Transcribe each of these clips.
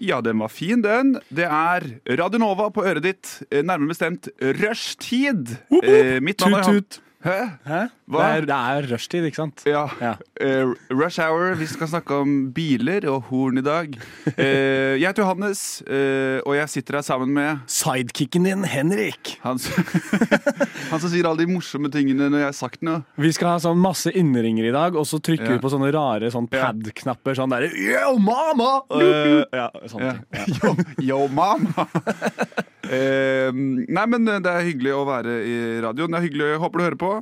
Ja, den var fin, den. Det er Radionova på øret ditt. Eh, Nærmere bestemt rushtid. Eh, mitt navn er Tut-tut. Hæ? Hæ? Det er, det er rushtid, ikke sant? Ja. Ja. Uh, rush hour. Vi skal snakke om biler og horn i dag. Uh, jeg heter Johannes, uh, og jeg sitter her sammen med Sidekicken din, Henrik. han, han som sier alle de morsomme tingene når jeg har sagt noe. Vi skal ha sånn masse innringer i dag, og så trykker Ja. vi på sånne rare sånn pad-knapper. Sånn derre Yo, mama! Ja, sånne Ja. ting. Yo, yo mama! nei, men det er hyggelig å være i radioen. Det er hyggelig, jeg Håper du hører på.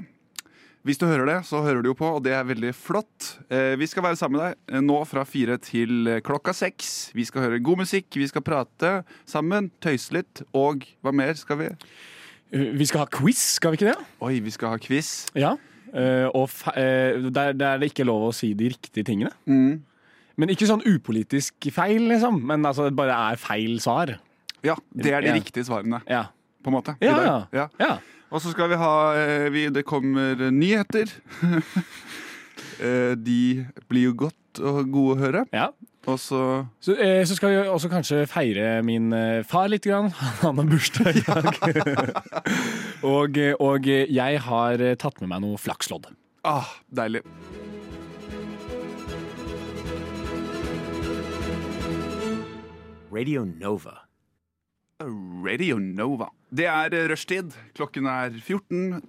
Hvis du hører det, så hører du jo på, og det er veldig flott. Eh, vi skal være sammen med deg eh, nå fra fire til eh, klokka seks. Vi skal høre god musikk, vi skal prate sammen, tøyse litt, og hva mer skal vi? Vi skal ha quiz, skal vi ikke det? Oi, vi skal ha quiz. Ja. Og der, der er det ikke lov å si de riktige tingene. Mm. Men ikke sånn upolitisk feil, liksom. Men altså, det bare er feil svar. Ja, det er de riktige svarene, Ja. på en måte. Ja, ja. ja. Og så skal vi ha eh, vi, Det kommer nyheter. Eh, De blir jo godt og gode å høre. ja. Og så Så, eh, så skal vi også kanskje feire min eh, far litt. Grann. Han har bursdag i dag. og, og jeg har tatt med meg noe flakslodd. Ah, deilig. Radio Nova. Radio Nova. Det er eh, rushtid. Klokken er 14.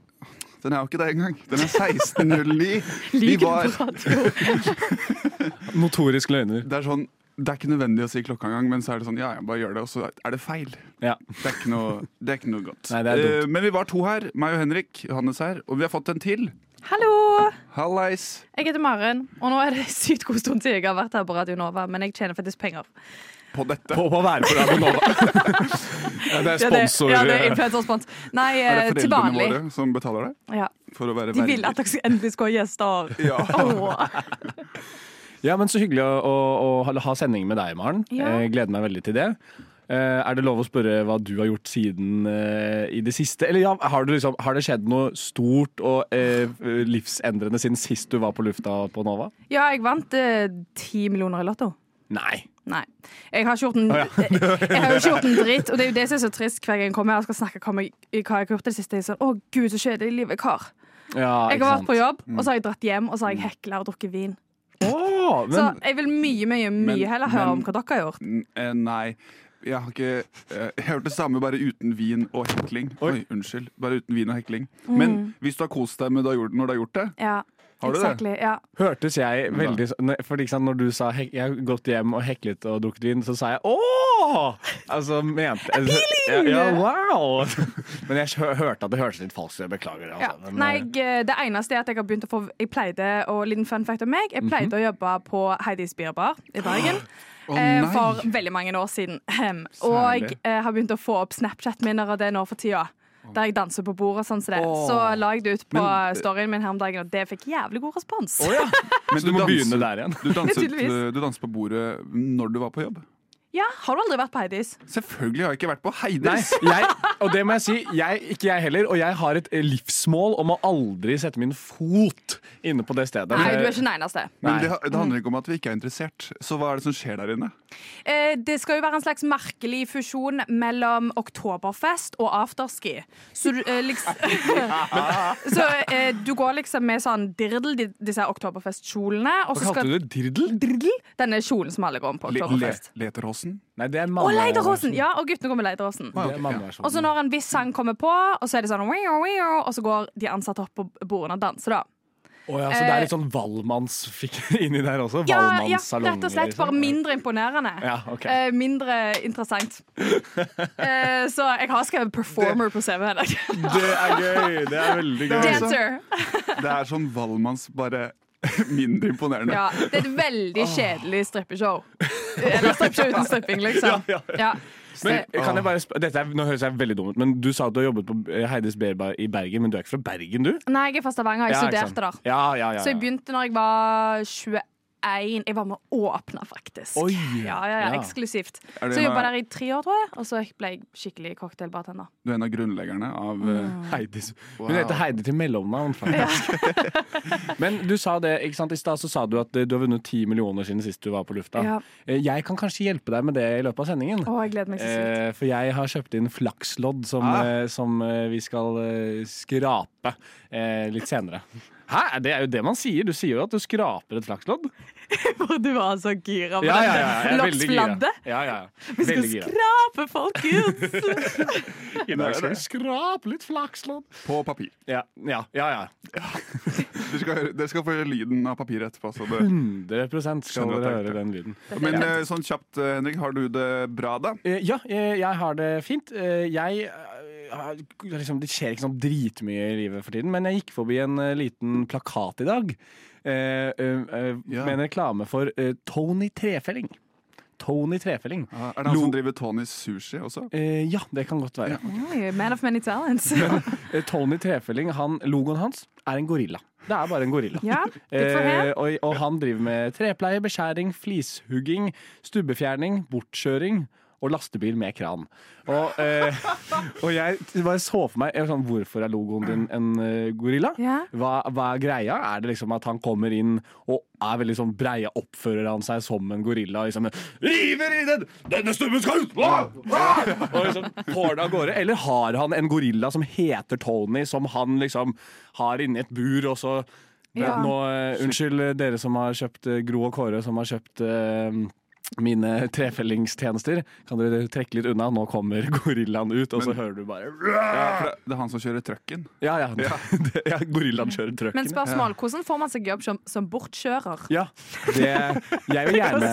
Den er jo ikke det engang. Den er 16.09. Vi var Notorisk løgner. Det er sånn det er ikke nødvendig å si klokka engang, men så er det sånn, ja, ja, bare gjør det, og så er det feil. Ja. Det er ikke noe, det er ikke noe godt. Nei, det er dumt. Eh, men vi var to her, meg og Henrik, Johannes her, og vi har fått en til. Hallo! Hallais. Jeg heter Maren, og nå er det sykt god stund siden jeg har vært her på Radio Nova, men jeg tjener faktisk penger. På dette. På å være på Radio Nova. ja, det er Ja, det, sponsor. ja, det er influenserspons. Nei, Er eh, det til foreldrene våre som betaler det? Ja. For å være De vil at dere endelig skal ha gjester. Ja. Oh. Ja, men Så hyggelig å, å, å ha- sending med deg, Maren. Ja. Jeg gleder meg veldig til det. Uh, er det lov å spørre hva du har gjort siden uh, i det siste? Eller ja, har, du liksom, har det skjedd noe stort og uh, livsendrende siden sist du var på lufta på Nova? Ja, jeg vant ti millioner i Lotto. Nei. Nei. Jeg har ikke gjort en, ja. gjort dritt, og det er jo det som er så trist hver gang jeg kommer her og skal snakke om hva jeg har gjort det siste. Jeg sånn, Å, gud, så kjedelig livet jeg har. Ja, Jeg har vært på jobb, og så har jeg dratt hjem, og så har jeg hekla og drukket vin. Åh, Så jeg vil mye, mye, mye Men- heller høre men- om hva dere har gjort. Eh, Nei. Jeg har ikke eh, Jeg gjort det samme, bare uten vin og hekling. Oi, unnskyld. Bare uten vin og hekling. Men hvis du har kost deg med det du har gjort- når du har gjort det Ja, Har du det? Ja. hørtes jeg veldig så- For sant, Når du sa hek, jeg har gått hjem og heklet og drukket vin, så sa jeg 'ååå'! Altså mente ja, ja, wow! Men jeg hørte at det hørtes litt falskt ut. Beklager. det. Altså. Men, Nei, eh, jeg, det eneste er at jeg har begynt å få Jeg pleide, og liten fun fact om meg Jeg pleide å jobbe på Heidis Bierbar i Bergen eh, for veldig mange år siden. Og Særlig. jeg eh, har begynt å få opp Snapchat-minner av det nå for tida. Der jeg danser på bordet. Sånn som det. Åh. Så la jeg det ut på Men- storyen min her om dagen, og det fikk jævlig god respons. Oh, ja. Men Så du må danser- begynne der igjen. Du danset, du danset på bordet når du var på jobb? Ja, Har du aldri vært på Heidis? Selvfølgelig har jeg ikke vært på Nei, Heidis! jeg, og det må jeg si, jeg, ikke jeg heller. Og jeg har et livsmål om å aldri sette min fot inne på det stedet. Nei, du er ikke nærmest det. Men det, det handler ikke om at vi ikke er interessert. Så hva er det som skjer der inne? Eh, det skal jo være en slags merkelig fusjon mellom oktoberfest og afterski. Så, du, eh, liksom, så eh, du går liksom med sånn dirdel, disse oktoberfestkjolene. Hva kalte du det? Dirdel? Dirdel? Denne kjolen som alle går om på Le, le, oktoberfest. Nei, det er Og mamma. leiderhosen! Ja, og guttene går med Det ok, mammaversjonen. Og så når en viss sang kommer på, og så er det sånn Og så går de ansatte opp på bordene og danser, da. Oh, ja, så det er litt sånn Valmannsfikk inni der også? Ja, ja, rett og slett liksom. bare mindre imponerende. Ja, okay. Eh, mindre interessant. Eh, så jeg har skrevet 'performer' på CV-en. Det er gøy! Det er veldig gøy. Er Dancer. Det er sånn Valmanns, bare mindre imponerende. Ja, det er et veldig kjedelig strippeshow. Eller strippeshow uten stripping, liksom. Ja, Ja. Men kan jeg bare Dette er, Nå høres jeg veldig dum ut, men du sa at du har jobbet på Heides Heidis Berbar i Bergen, men du er ikke fra Bergen, du? Nei, jeg er fra Stavanger. Jeg Ja, studerte der. Ja, ja, ja, Så jeg begynte når jeg var 21. Jeg var med å åpne, faktisk. Oi. Ja, ja, ja, Ja. eksklusivt. Så jeg jobba der i tre år, tror jeg. Og så ble jeg skikkelig cocktailbartender. Du er en av grunnleggerne av Mm. eh, Heidis. Wow. Hun heter Heidi til mellomnavn, faktisk. Men du sa det, ikke sant? i stad så sa du at eh, du har vunnet ti millioner siden sist du var på lufta. Ja. Eh, Jeg kan kanskje hjelpe deg med det i løpet av sendingen. Å, jeg gleder meg så sykt. Eh, for jeg har kjøpt inn flakslodd som, Ah. som vi skal skrape eh, litt senere. Hæ? Det er jo det man sier. Du sier jo at du skraper et flakslodd. For du var så gira på Ja, ja, ja, loksfladdet. Ja, ja. Vi skal gira. skrape folk ut! I dag skal vi skrape litt flakslodd. På papir. Ja, ja, ja. ja. Dere skal, høre- dere skal få høre lyden av papiret etterpå. Så det. 100 skal dere høre den lyden. Men eh, sånn kjapt, eh, Henrik, har du det bra, da? Eh, Ja, jeg har det fint. Jeg har- liksom, Det skjer ikke sånn dritmye i livet for tiden, men jeg gikk forbi en liten plakat i dag Ja. med en reklame for eh, Tony Trefelling. Tony Trefelling. Ja, Er det han Lo- som driver Tony sushi også? Eh, ja, det kan godt være. Oi, Man of many talents. Eh, Tony Trefelling, han, logoen hans er en gorilla. Det er bare en gorilla. Ja. Eh, og, og han driver med trepleie, beskjæring, flishugging, stubbefjerning, bortkjøring og lastebil med kran. Og, eh, og jeg bare så for meg sånn, Hvorfor er logoen din en eh, gorilla? Ja. Hva, hva er greia? Er det liksom at han kommer inn og er veldig sånn breia? Oppfører han seg som en gorilla? Liksom, River i den! Denne stubben skal ut! Ah! Ah! Og liksom av gårde. Eller har han en gorilla som heter Tony, som han liksom har inni et bur, og så Ja. Nå, eh, Unnskyld dere som har kjøpt eh, Gro og Kåre, som har kjøpt eh, mine trefellingstjenester. Kan dere trekke litt unna? Nå kommer gorillaen ut, og så hører du bare Ja, det, det er han som kjører trucken. Ja, ja. ja. ja gorillaen kjører trucken. Men spørsmål, hvordan får man seg jobb som, som bortkjører? Ja, det Jeg vil gjerne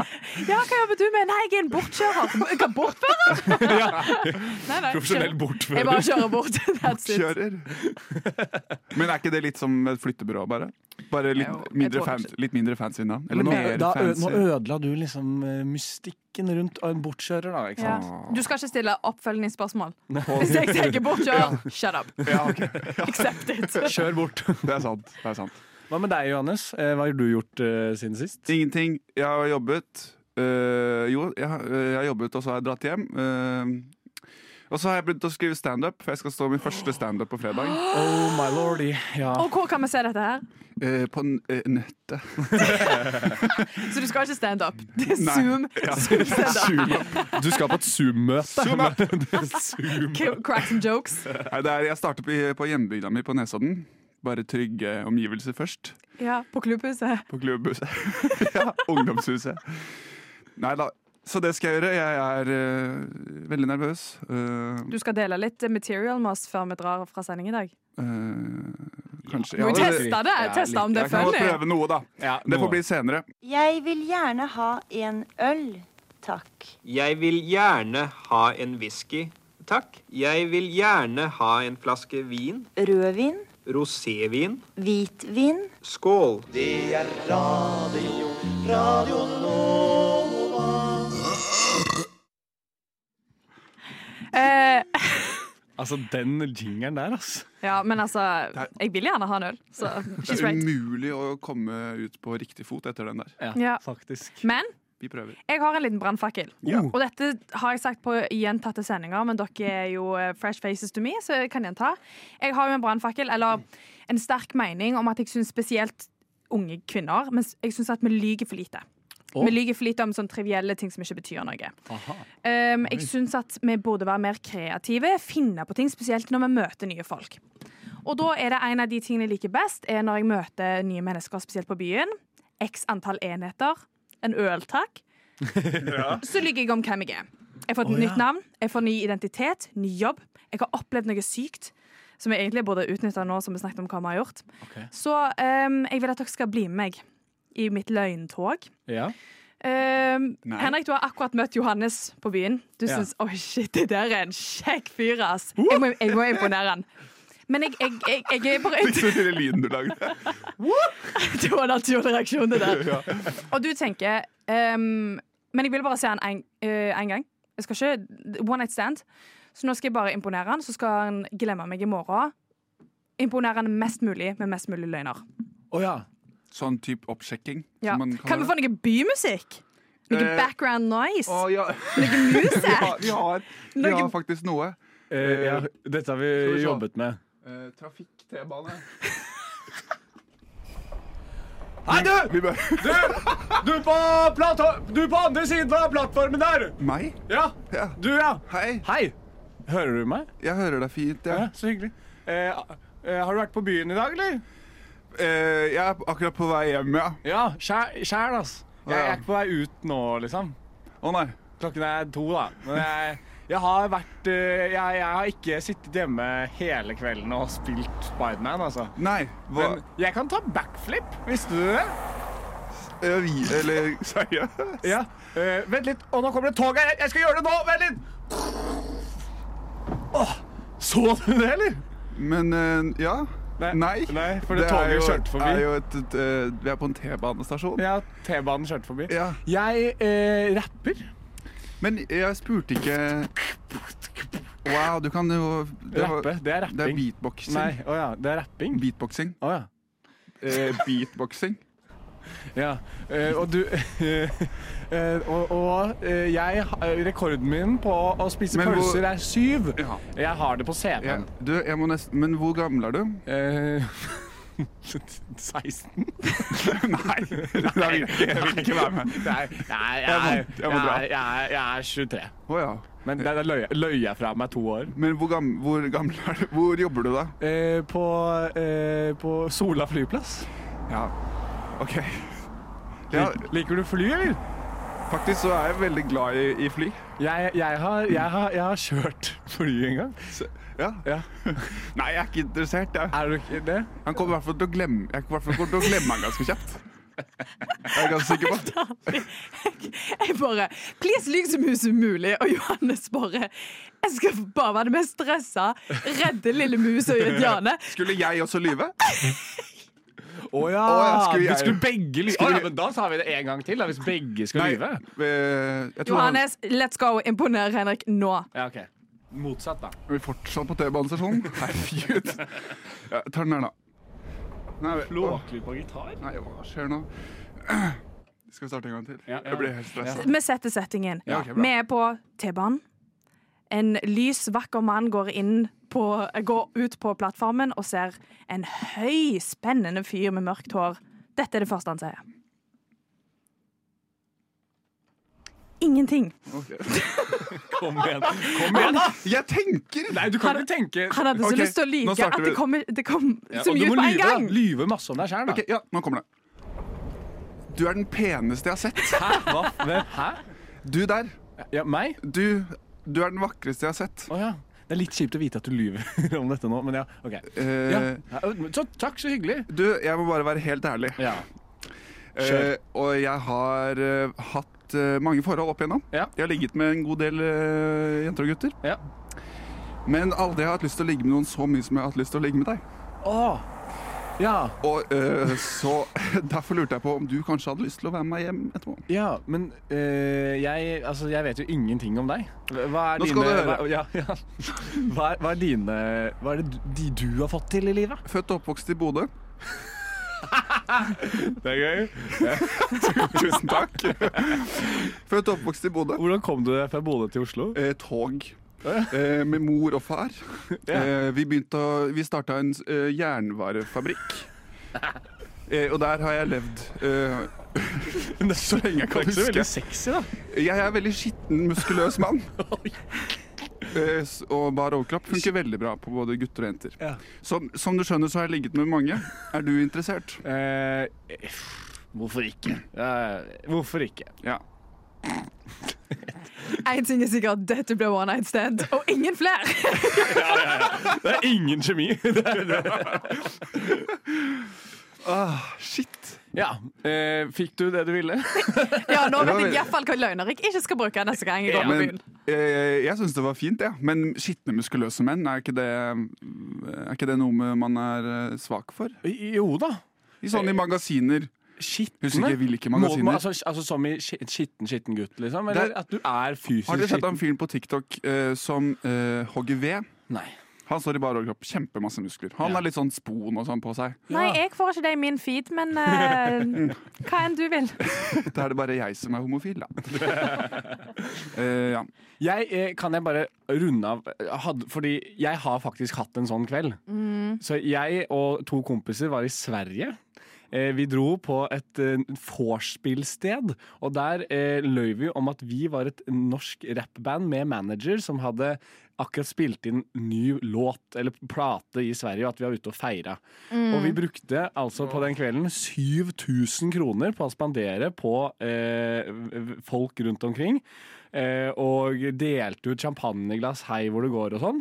Ja, hva jobber du med? Nei, jeg er en bortkjører. Hva, bortfører? Nei, nei, Profesjonell bortfører. Jeg bare kjører bort. That's it. Kjører. Men er ikke det litt som et flyttebyrå, bare? Bare litt, jeg mindre, fan, litt mindre fancy navn? Eller mer fancy? nå ødela du liksom eh, mystikken rundt en bortkjører, da. Ikke Ja. Du skal ikke stille oppfølgingsspørsmål. Hvis jeg tenker bortkjører, shut up. Ja, okay. Accept it. Kjør bort. Det er sant. Det er sant. Hva med deg, Johannes? Eh, Hva har du gjort uh, siden sist? Ingenting. Jeg har jobbet. Uh, jo, jeg, har- jeg har jobbet, og så har jeg dratt hjem. øh, og så har jeg begynt å skrive standup, for jeg skal stå min første standup på fredag. Oh my lordy. Ja. Og hvor kan vi se dette her? øh, på n- øh, nettet. Så du skal ikke stand up. Det er Nei. Zoom. Zoom stand. Du skal på et Zoom-møte. Zoom! Zoom. Crack some jokes. Nei, det er, jeg starter på, på hjembygda mi på Nesodden. Bare trygge omgivelser først. Ja, på klubbhuset. På klubbhuset. ja, ungdomshuset. Nei da. Så det skal jeg gjøre. Jeg er uh, veldig nervøs. Uh, Du skal dele litt material med oss før vi drar fra sending i dag. Uh, kanskje Ja, må ja, det- teste det. Ja, Teste om det er Jeg kan prøve noe, da. Ja, Det får bli senere. Jeg vil gjerne ha en øl, takk. Jeg vil gjerne ha en whisky, takk. Jeg vil gjerne ha en flaske vin. Rødvin, Rosévin. hvitvin, Skål. Eh, Altså, den jingeren der, altså. ja, men altså Jeg vil gjerne ha en øl, så Det er umulig å komme ut på riktig fot etter den der. Ja, Ja. faktisk. Men Vi prøver. jeg har en liten brannfakkel. Ja. Og dette har jeg sagt på gjentatte sendinger, men dere er jo eh, fresh faces to me, så jeg kan gjenta. Jeg har jo en brannfakkel, eller en sterk mening om at jeg syns spesielt unge kvinner Men jeg syns at vi lyver for lite. Å. Vi lyver for lite om sånne trivielle ting som ikke betyr noe. Um, jeg syns at vi burde være mer kreative, finne på ting, spesielt når vi møter nye folk. Og da er det en av de tingene jeg liker best, er når jeg møter nye mennesker, spesielt på byen. X antall enheter. En øl, takk. Så lyver jeg om hvem jeg er. Jeg får et ja. nytt navn, jeg får ny identitet, ny jobb. Jeg har opplevd noe sykt. Som jeg egentlig burde utnytte nå som vi snakket om hva vi har gjort. Okay. Så um, jeg vil at dere skal bli med meg i mitt løgntog. Ja. Um, Henrik, du har akkurat møtt Johannes på byen. Du Ja. syns oi shit, det der er en kjekk fyr, ass. Jeg må, jeg må imponere han. Men jeg, jeg, jeg, jeg er bare du den lyden du lagde? Det var en naturlig reaksjon, det der. Og du tenker um, Men jeg vil bare se han en, uh, gang. Jeg skal ikke One night stand. Så nå skal jeg bare imponere han, så skal han glemme meg i morgen. Imponere han mest mulig med mest mulig løgner. Oh, ja. Sånn type oppsjekking. Ja. som man Kan vi få noe bymusikk? Noe Eh, background noise? Å, ja. Noe vi, musikk? har, vi, har, vi Noe- har faktisk noe. Eh, ja. Dette har vi vi jobbet med. Eh, Trafikk-T-bane. Hei, du! Vi bør Du på, plato- du på andre siden av plattformen der! Meg? Ja, Ja. du ja. Hei. Hei. Hører du meg? Jeg hører deg fint, Ja, ja. så hyggelig. Eh, eh, har du vært på byen i dag, eller? Eh, jeg er akkurat på vei hjem, ja. Ja, sjæl, altså. Jeg er ikke på vei ut nå, liksom. Å nei. Klokken er to, da. Men jeg, jeg har vært eh, jeg, jeg har ikke sittet hjemme hele kvelden og spilt Spiderman, altså. Nei. Hva? Men jeg kan ta backflip. Visste du det? Eh, vi, eller seriøst? Ja. Uh, vent litt. Og nå kommer det tog her. Jeg skal gjøre det nå. Vent litt. Åh, så du det, eller? Men uh, ja. Nei. Nei. Nei, for det det toget jo- kjørte forbi. Er jo et, et, eh, vi er på en T-banestasjon. Ja, T-banen kjørte forbi. Ja. Jeg eh, rapper. Men jeg spurte ikke Wow, du kan jo det var- Rappe. Det er Det er beatboxing. Nei, oh ja. Det er rapping. Beatboxing. Oh ja. Eh, beatboxing. Ja, eh, og du eh, Og, og eh, jeg Rekorden min på å spise Men hvor- pølser er syv. Ja. Jeg har det på Ja, CV-en. du, jeg må nesten Men hvor gammel er du? Eh, 16? Nei, ikke, jeg vil ikke være med. Nei, jeg, er 23. Å ja. Men der der løy, løy jeg fra meg to år. Men hvor gammel, hvor gammel er du? Hvor jobber du da? Eh, på, eh, på Sola flyplass. Ja, OK. Ja, Liker du fly, eller? faktisk så er jeg veldig glad i, i fly. Jeg, jeg, har, jeg, har, jeg har kjørt fly en gang. Så, ja. Ja. Nei, jeg er ikke interessert. Jeg. Er du ikke det? Han kommer i hvert fall til å glemme Jeg kommer til å glemme han ganske kjapt. Jeg er ganske sikker på. Jeg bare Please, lyv så mye som mulig. Og Johannes bare Jeg skal bare være det mest stressa, redde lille mus og Diane. Skulle jeg også lyve? Å ja! Å ja, skulle vi jeg- skulle begge lyve. Å ja, men da tar vi det en gang til, da, hvis begge skal lyve. eh, jeg tror han, Johannes, let's go. Imponer Henrik nå. Ja, ok. Motsatt, da. er vi fortsatt på T-banestasjonen? Herregud. Ja, ta den der, da. Nei, vi- på gitar? Nei, hva skjer nå? Skal vi starte en gang til? Ja, ja. Jeg blir helt stressa. Vi setter settingen. Ja, ok, bra. vi er på T-banen. En lys, vakker mann går, inn på, går ut på plattformen og ser en høy, spennende fyr med mørkt hår. Dette er det første han sier. Ingenting. Kom igjen. Kom igjen, da! Jeg tenker! Nei, du kan ikke tenke Han hadde så okay. lyst til å lyve at det kom, det kom Ja, så mye ut på en lyve, gang. da. Lyve masse om deg sjæl, da. Okay, ja, nå kommer det. Du er den peneste jeg har sett. Hæ? Hva? Hæ? Du der. Ja, meg? Du, du er den vakreste jeg har sett. Oh, ja. Det er litt kjipt å vite at du lyver om dette nå, men ja. ok. Eh, Ja. Så, takk, så hyggelig. Du, jeg må bare være helt ærlig. Ja. Eh, og jeg har uh, hatt uh, mange forhold opp igjennom. Ja. Jeg har ligget med en god del uh, jenter og gutter. Ja. Men aldri har jeg hatt lyst til å ligge med noen så mye som jeg har hatt lyst til å ligge med deg. Å. Ja. Og eh, så Derfor lurte jeg på om du kanskje hadde lyst til å være med meg hjem etterpå. Ja, men øh, jeg, altså, jeg vet jo ingenting om deg. Hva er Nå dine du høre. Hva, ja, ja. Hva, er, hva er dine Hva er det du- de du har fått til i livet? Født og oppvokst i Bodø. Det er gøy. Tusen takk. Født og oppvokst i Bodø. Hvordan kom du fra Bodø til Oslo? Eh, tog. Eh, med mor og far. Eh, vi begynte å Vi starta en eh, jernvarefabrikk. Eh, og der har jeg levd eh, så lenge jeg kan huske. Det er ikke så veldig sexy, da. Jeg er en veldig skitten, muskuløs mann. Eh, og bar overkropp funker veldig bra på både gutter og jenter. Ja. Som, som du skjønner, så har jeg ligget med mange. Er du interessert? Eh, hvorfor ikke? Eh, hvorfor ikke? Ja. Én ting er sikkert, dette blir one night stand, og ingen flere. Det er ingen kjemi. Ah, shit. ja. Eh, fikk du det du ville? Ja, Nå vet jeg iallfall hva løgner jeg ikke skal bruke neste gang jeg går på byen. eh, jeg syns det var fint, ja. Men skitne, muskuløse menn, er ikke det, er ikke det noe man er eh, svak for? Jo da. I sånne magasiner. Skitne? Husker ikke hvilke Må- Altså, altså som i skitten, skitten gutt, liksom? Eller Det- at du er fysisk Har dere sett en film på TikTok uh, som uh, hogger ved? Nei. Han står i bar overkropp, kjempemasse muskler. Han Ja. har litt sånn spon og sånn på seg. Nei, jeg får ikke det i min feed, men uh, hva enn du vil. Da er det bare jeg som er homofil, da. uh, ja. Jeg, eh, kan jeg bare runde av had, Fordi jeg har faktisk hatt en sånn kveld. Så jeg og to kompiser var i Sverige. Eh, vi dro på et eh, vorspiel-sted, og der eh, løy vi om at vi var et norsk rappband med manager som hadde akkurat spilt inn ny låt eller plate i Sverige, og at vi var ute og feira. Og vi brukte altså på den kvelden 7000 kroner på å spandere på eh, folk rundt omkring. Eh, og delte ut champagneglass hei hvor det går og sånn.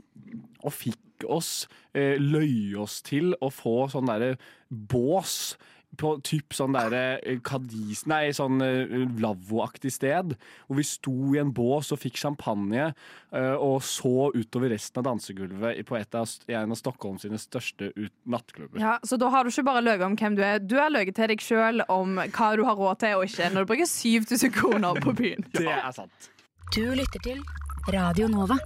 Og fikk oss, eh, løy oss til å få sånn derre bås på typ sånn derre eh, Kadis... Nei, sånn eh, lavvoaktig sted. Hvor vi sto i en bås og fikk champagne eh, og så utover resten av dansegulvet på et av, en av Stockholm sine største ut, nattklubber. Ja, så da har du ikke bare løyet om hvem du er, du har løyet til deg sjøl om hva du har råd til og ikke, når du bruker 7000 kroner på byen. Det er sant. Du lytter til Radio Nova.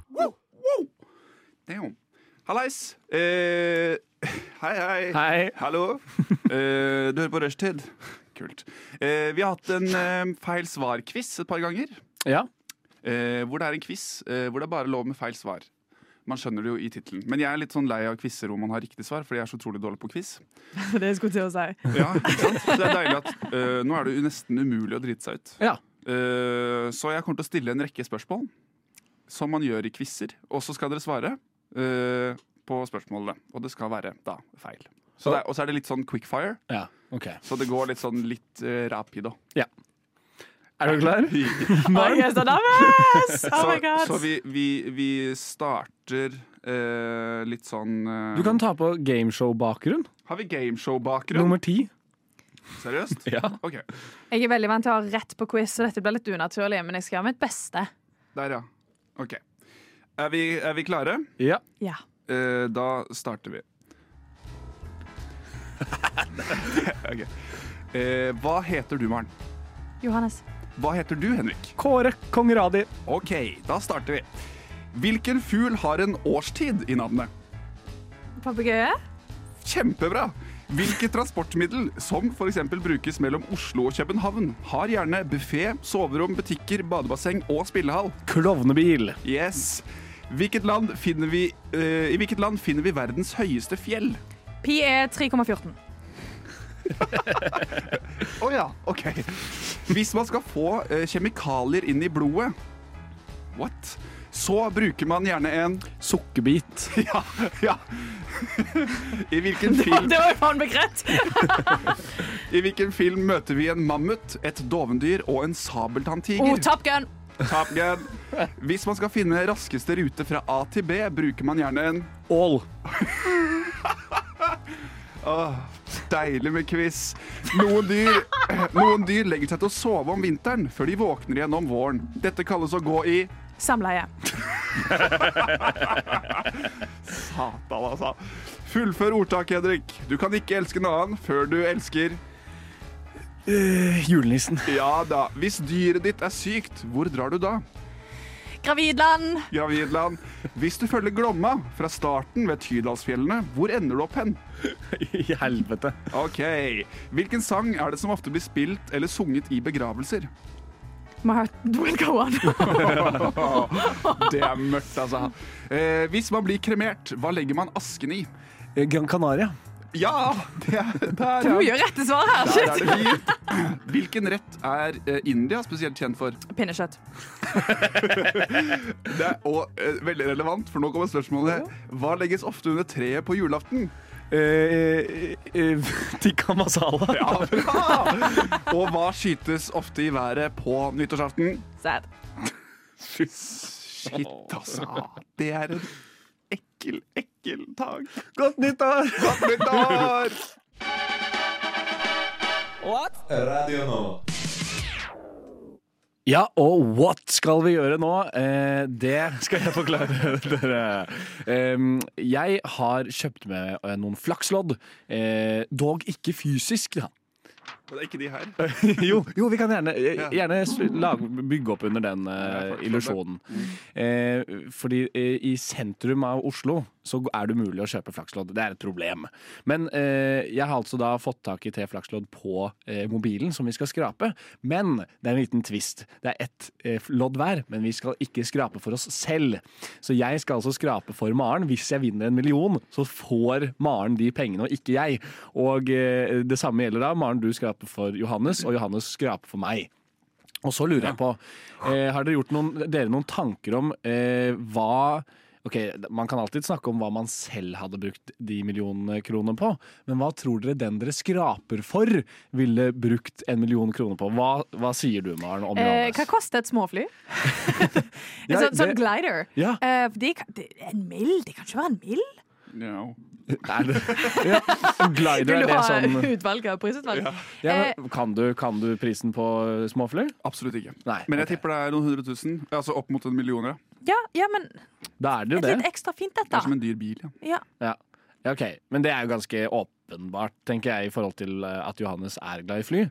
Damn. Hallais. Eh, hei, hei. Hei. Hallo. Uh, du hører på Rushtid. Kult. Uh, vi har hatt en uh, feil svar-quiz et par ganger. Ja. Hvor det er en quiz hvor det er bare lov med feil svar. Man skjønner det jo i tittelen. Men jeg er litt sånn lei av quizer hvor man har riktig svar, fordi jeg er så utrolig dårlig på quiz. Det skulle til å si. Ja, ikke sant? Så det er deilig at nå er det jo nesten umulig å drite seg ut. Ja. Så jeg kommer til å stille en rekke spørsmål, som man gjør i quizer. Og så skal dere svare eh, på spørsmålene. Og det skal være da feil. Så det og så er det litt sånn quickfire, ja. OK. så det går litt sånn litt uh, rapido. Er du klar? Jeg er så nervøs! Oh Så, my god. så vi, vi, vi starter eh, litt sånn eh, Du kan ta på gameshow-bakgrunn. Har vi gameshow-bakgrunn? Nummer ti. Seriøst? Ja. OK. Jeg er veldig vant til å ha rett på quiz, så dette blir litt unaturlig, men jeg skal gjøre mitt beste. Der, ja. OK. Er vi, er vi klare? ja. Ja. Eh, da starter vi. Ok. Eh, hva heter du, Maren? Johannes. Hva heter du, Henrik? Kåre Kongradi. OK, da starter vi. Hvilken fugl har en årstid i navnet? Papegøye? Kjempebra! Hvilket transportmiddel, som f.eks. brukes mellom Oslo og København, har gjerne buffé, soverom, butikker, badebasseng og spillehall? Klovnebil. Yes. Hvilket land finner vi, eh, I hvilket land finner vi verdens høyeste fjell? Pi er 3,14. Å ja, OK. Hvis man skal få eh, kjemikalier inn i blodet What? Så bruker man gjerne en Sukkerbit. Ja, ja. I hvilken film, Det var jo faen meg rett! I hvilken film møter vi en mammut, et dovendyr og en Oh, sabeltanntiger? Top Gun. Top Gun. Hvis man skal finne raskeste rute fra A til B, bruker man gjerne en All. Åh, Deilig med quiz. Noen dyr, noen dyr legger seg til å sove om vinteren før de våkner igjen om våren. Dette kalles å gå i Samleie. Satan, altså. Fullfør ordtaket, Henrik. Du kan ikke elske en annen før du elsker Eh, julenissen. Ja da. Hvis dyret ditt er sykt, hvor drar du da? Gravidland. Gravidland. Hvis du følger Glomma fra starten ved Tydalsfjellene, hvor ender du opp hen? I helvete. Ok. Hvilken sang er det som ofte blir spilt eller sunget i begravelser? My heart will go on. Det er mørkt, altså. Eh, hvis man blir kremert, hva legger man asken i? Eh, Gran Canaria. Ja! Det er, der, Det er ja. mye rette svar her. Er Shit. Hvilken rett er eh, India spesielt kjent for? Pinnekjøtt. Det er og, eh, veldig relevant, for nå kommer spørsmålet. Hva legges ofte under treet på julaften? Eh, eh, tikka masala. Ja, bra! Og hva skytes ofte i været på nyttårsaften? Sad. Shit, altså. Det er en ekkel, ekkel dag. Godt nyttår! Godt nyttår! Radio nå. Ja, og what skal vi gjøre nå? Eh, det skal jeg forklare dere. Eh, jeg har kjøpt med eh, noen flakslodd. Eh, dog ikke fysisk, da. Det er ikke de her. jo, jo, vi kan gjerne, gjerne lage, bygge opp under den eh, illusjonen. Eh, fordi eh, i sentrum av Oslo så er det umulig å kjøpe flakslodd. Det er et problem. Men eh, jeg har altså da fått tak i tre flakslodd på eh, mobilen som vi skal skrape. Men det er en liten twist. Det er ett eh, lodd hver, men vi skal ikke skrape for oss selv. Så jeg skal altså skrape for Maren. Hvis jeg vinner en million, så får Maren de pengene, og ikke jeg. Og eh, det samme gjelder da. Maren, du skraper for Johannes, og Johannes skraper for meg. Og så lurer jeg på, eh, har dere gjort noen, dere noen tanker om eh, hva Ok, Man kan alltid snakke om hva man selv hadde brukt de millionene kronene på, men hva tror dere den dere skraper for, ville brukt en million kroner på? Hva, hva sier du, Maren, om Eh, hva koster et småfly? en Ja, sånn, sånn glider. Ja. Eh, de, de, en mill? Det kan ikke være en mill? No. Er det, ja, glider, Vil du ha sånn utvalg av prisutvalg? ja, Ja, kan, du, kan du prisen på småfly? Absolutt ikke. Nei. Men jeg okay. tipper det er noen hundre tusen. Altså opp mot en million. Ja. ja, men Da er det jo et det. litt ekstra fint, dette. Det er som en dyr bil. Ja. Ja. Ja. ja, OK. Men det er jo ganske åpenbart, tenker jeg, i forhold til eh, at Johannes er glad i fly.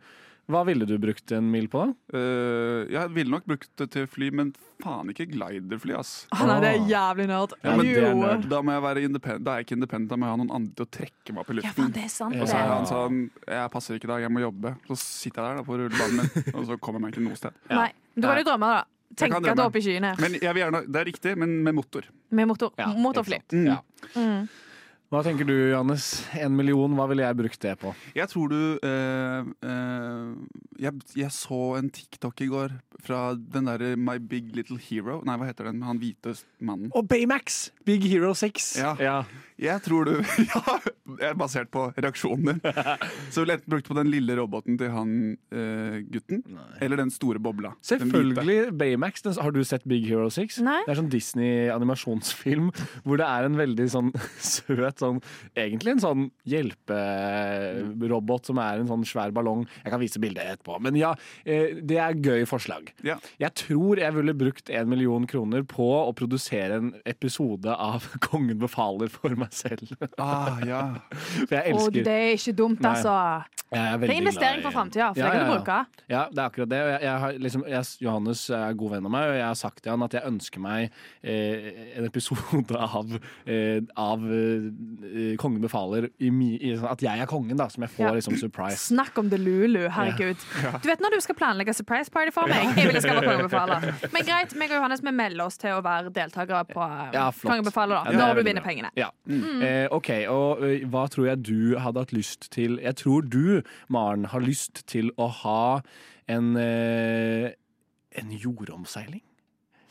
Hva ville du brukt en mil på, da? Eh, jeg ville nok brukt det til fly, men faen ikke gliderfly, ass. Å, nei, det er jævlig nerd. Ja, men det er Jo. nerd. Da må jeg være independent. Da er jeg ikke independent, da må jeg ha noen andre til å trekke meg opp i Ja, luften. faen, det er sant, Og så er det. han sånn Jeg passer ikke i dag, jeg må jobbe. Så sitter jeg der da på rullebanen min, og så kommer jeg meg ikke noe sted. Nei, du kan jo drømme, da. Tenke det er i skyene. Men jeg vil gjerne, Det er riktig, men med motor. Med motor, Ja, motorfly. Mm. Ja. Mm. Hva tenker du, Johannes? En million, hva ville jeg brukt det på? Jeg tror du eh, eh, jeg, jeg så en TikTok i går fra den derre My Big Little Hero. Nei, hva heter den han hvite mannen? Og Baymax! Big Hero 6. Ja. Jeg tror du Ja, er basert på reaksjonen din. Så ville enten brukt på den lille roboten til han uh, gutten, eller den store bobla. Selvfølgelig Baymax. Den, har du sett Big Hero 6? Nei. Det er sånn Disney-animasjonsfilm hvor det er en veldig sånn søt sånn Egentlig en sånn hjelperobot som er en sånn svær ballong. Jeg kan vise bildet etterpå. Men ja, eh, det er gøy forslag. Ja. Jeg tror jeg ville brukt en million kroner på å produsere en episode av Kongen befaler for meg selv. Ah, ja. For jeg Og elsker det er ikke dumt, Nei. altså. Det er investering for framtida, for Ja, det kan du ja, ja. bruke. Ja, det er akkurat det. Og jeg, jeg har liksom, jeg, Johannes er god venn av meg, og jeg har sagt til han at jeg ønsker meg eh, en episode av, eh, av eh, Kongen befaler i, mi, i, sånn at jeg er kongen, da, som jeg får Ja. liksom surprise. Snakk om det lulu, herregud. Du vet når du skal planlegge surprise party for meg? Jeg ville skal være kongebefaler. Men greit, meg og Johannes vi melder oss til å være deltakere på Kongen Ja, flott. kongebefaler da, Ja, når du vinner bra. pengene. Ja. Eh, OK, og eh, hva tror jeg du hadde hatt lyst til Jeg tror du, Maren, har lyst til å ha en eh, en jordomseiling.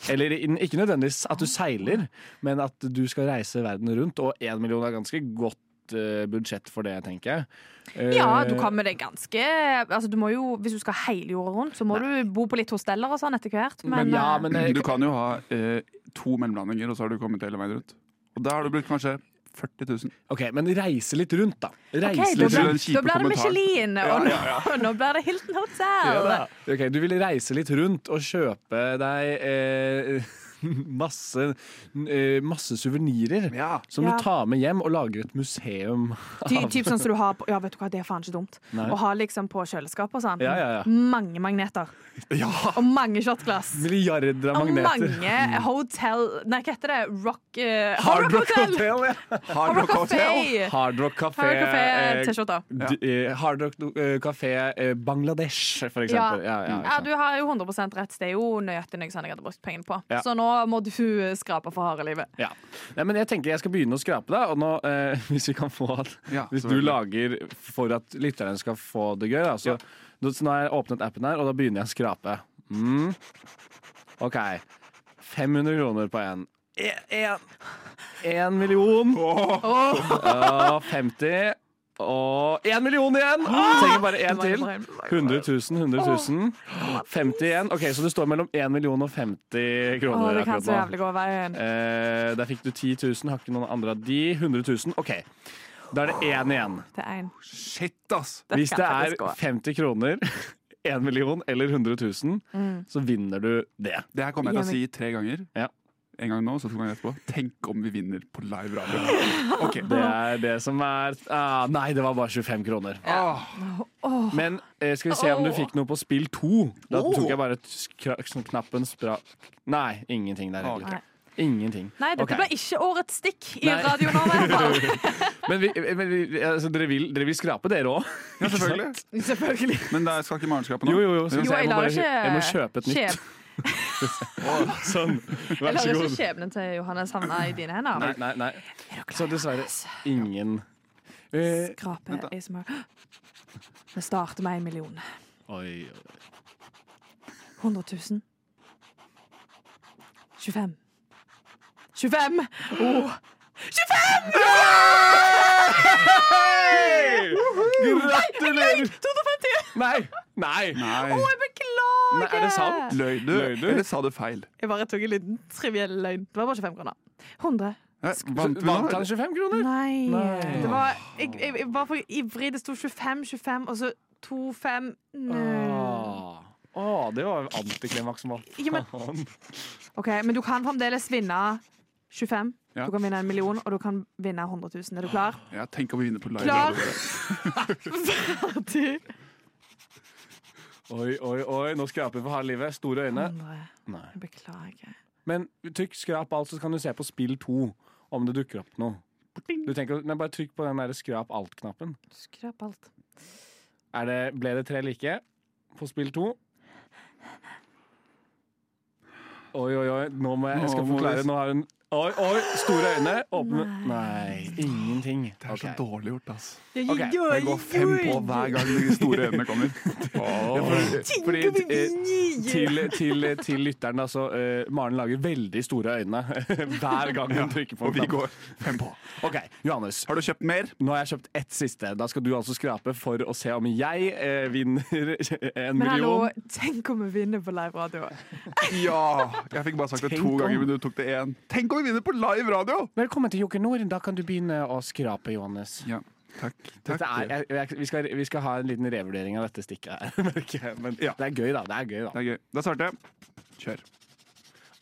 Eller in- ikke nødvendigvis at du seiler, men at du skal reise verden rundt. Og én million er ganske godt eh, budsjett for det, tenker jeg. Eh, Ja, du kan med det ganske altså, du må jo, Hvis du skal hele jorda rundt, så må du bo på litt hosteller og sånn etter hvert. Men, Men ja, eh, men eh, Du kan jo ha eh, to mellomlandinger, og så har du kommet hele veien rundt. Og da har du brukt kanskje 40 000. Ok, men reise litt rundt, da. ok, Reise okay, litt det rundt. da blir det. Michelin, og nå, nå blir det Hilton Hotel. Ok, Du vil reise litt rundt og kjøpe deg eh, masse, eh, masse suvenirer Ja. som Ja. du tar med hjem og lager et museum Ty, typ sånn som du har på, Ja, vet du hva, det er faen ikke dumt. Nei. Å ha liksom på kjøleskap og sånn. Ja, ja, ja. Mange magneter. ja. Og mange shotglass. Milliarder av Og mange hotell Nei, hva heter det? Rock eh, Hard Rock Hotel! Hotel, ja. Hard Rock Hotel. Hard Rock Café. Hard Rock Café eh, Hard Rock Café eh, Bangladesh, for eksempel. Ja, ja, ikke Ja, du har jo 100% rett. Det er jo nøyaktig noe sånn jeg hadde brukt pengene på. Ja. Så nå må du skrape for harde livet. Ja. Nei, men jeg tenker jeg skal begynne å skrape, da. Og nå, eh, hvis vi kan få at Ja, Hvis du lager for at lytterne skal få det gøy, da. Så, nå- så nå har jeg åpnet appen her, og da begynner jeg å skrape. Mm. OK. 500 kroner på én. Én million. Og 50. Og én million igjen! Trenger bare én til. 100 000, 100 000. 50 igjen. Ok, Så det står mellom 1 million og 50 kroner. Åh, det kan så jævlig gå veien. Eh, der fikk du 10 000. Har ikke noen andre av de. 100 000. OK. Da er det én igjen. Det er en. Shit, ass! Det Hvis kan det er faktisk gå. 50 kroner, 1 million eller 100 000, Mm. så vinner du det. Det her kommer jeg til å si tre ganger. Ja. En gang nå, så to ganger etterpå. Tenk om vi vinner på live radio. Okay. Det er det som er ah, Nei, det var bare 25 kroner. Men eh, skal vi se om du fikk noe på spill to. Da tok jeg bare sånn knappen spra... Nei, ingenting der Ok. heller. Ingenting. Nei, dette okay. ble ikke årets stikk i Nei. radioen. nå, i hvert fall. Men, vi, men vi, altså, dere, vil, dere vil skrape, dere òg? Ja, selvfølgelig. Selvfølgelig. Men der skal ikke Maren skrape nå? Jo, jo, jo. Jo, jeg jeg, må bare, jeg må kjøpe et nytt. Sånn. Jeg Vær så ikke god. skjebnen til Johannes havna i dine hender. Nei, nei, nei. Så dessverre ingen eh, Skrape da. ASMR. Vi starter med en million. Oi, 100 000. 25. 25! Oh. Gratulerer! 250! Nei! Nei! Nei. Å, jeg beklager! Nei, er det sant? Løy du, Løy du? eller sa du feil? Jeg bare tok en liten triviell løgn. Det var bare 25 kroner. 100. Ja, vant han 25 kroner? Nei. Nei. Det var, jeg, jeg, jeg var for ivrig. Det sto 25, 25, og så 25 Nei. Å, Åh, det var antiklimaks. Ja, men- OK, men du kan fremdeles vinne 25. Ja. Du kan vinne en million, og du kan vinne 100 000. Er du klar? Ja, tenk om vi vinner på live Klar. Ferdig. Oi, oi, oi, nå skraper vi for harde livet. Store øyne. 100. Nei. Beklager. Men trykk skrap alt, så kan du se på spill to om det dukker opp noe. Du tenker, nei, Bare trykk på den der skrap alt-knappen. Skrap alt. Er det, ble det tre like på spill to? Oi, oi, oi. Nå må jeg, jeg skal forklare. Nå har hun Oi, oi, store øyne. Åpne Nei, ingenting. Det er så dårlig gjort, ass. Ok, Det går fem på hver gang de store øynene kommer. Ja, fordi, fordi, eh, til, til, til lytteren, altså. eh, Maren lager veldig store øyne hver gang hun trykker på Og vi går fem på. OK, Johannes. Har du kjøpt mer? Nå har jeg kjøpt ett siste. Da skal du altså skrape for å se om jeg eh, vinner en Men hallo, million. tenk om vi vinner på live radio. Ja! Jeg fikk bare sagt det Tenk to om- ganger, men du tok det én. Tenk om vi vinner på live radio! Velkommen til Joker Nord. Da kan du begynne å skrape, Johannes. Ja, takk. takk. Dette er, jeg, jeg, vi, skal, vi skal ha en liten revurdering av dette stikket her. Men Ja. det er gøy, da. Det er gøy, da. Det er gøy. Da starter jeg. Kjør.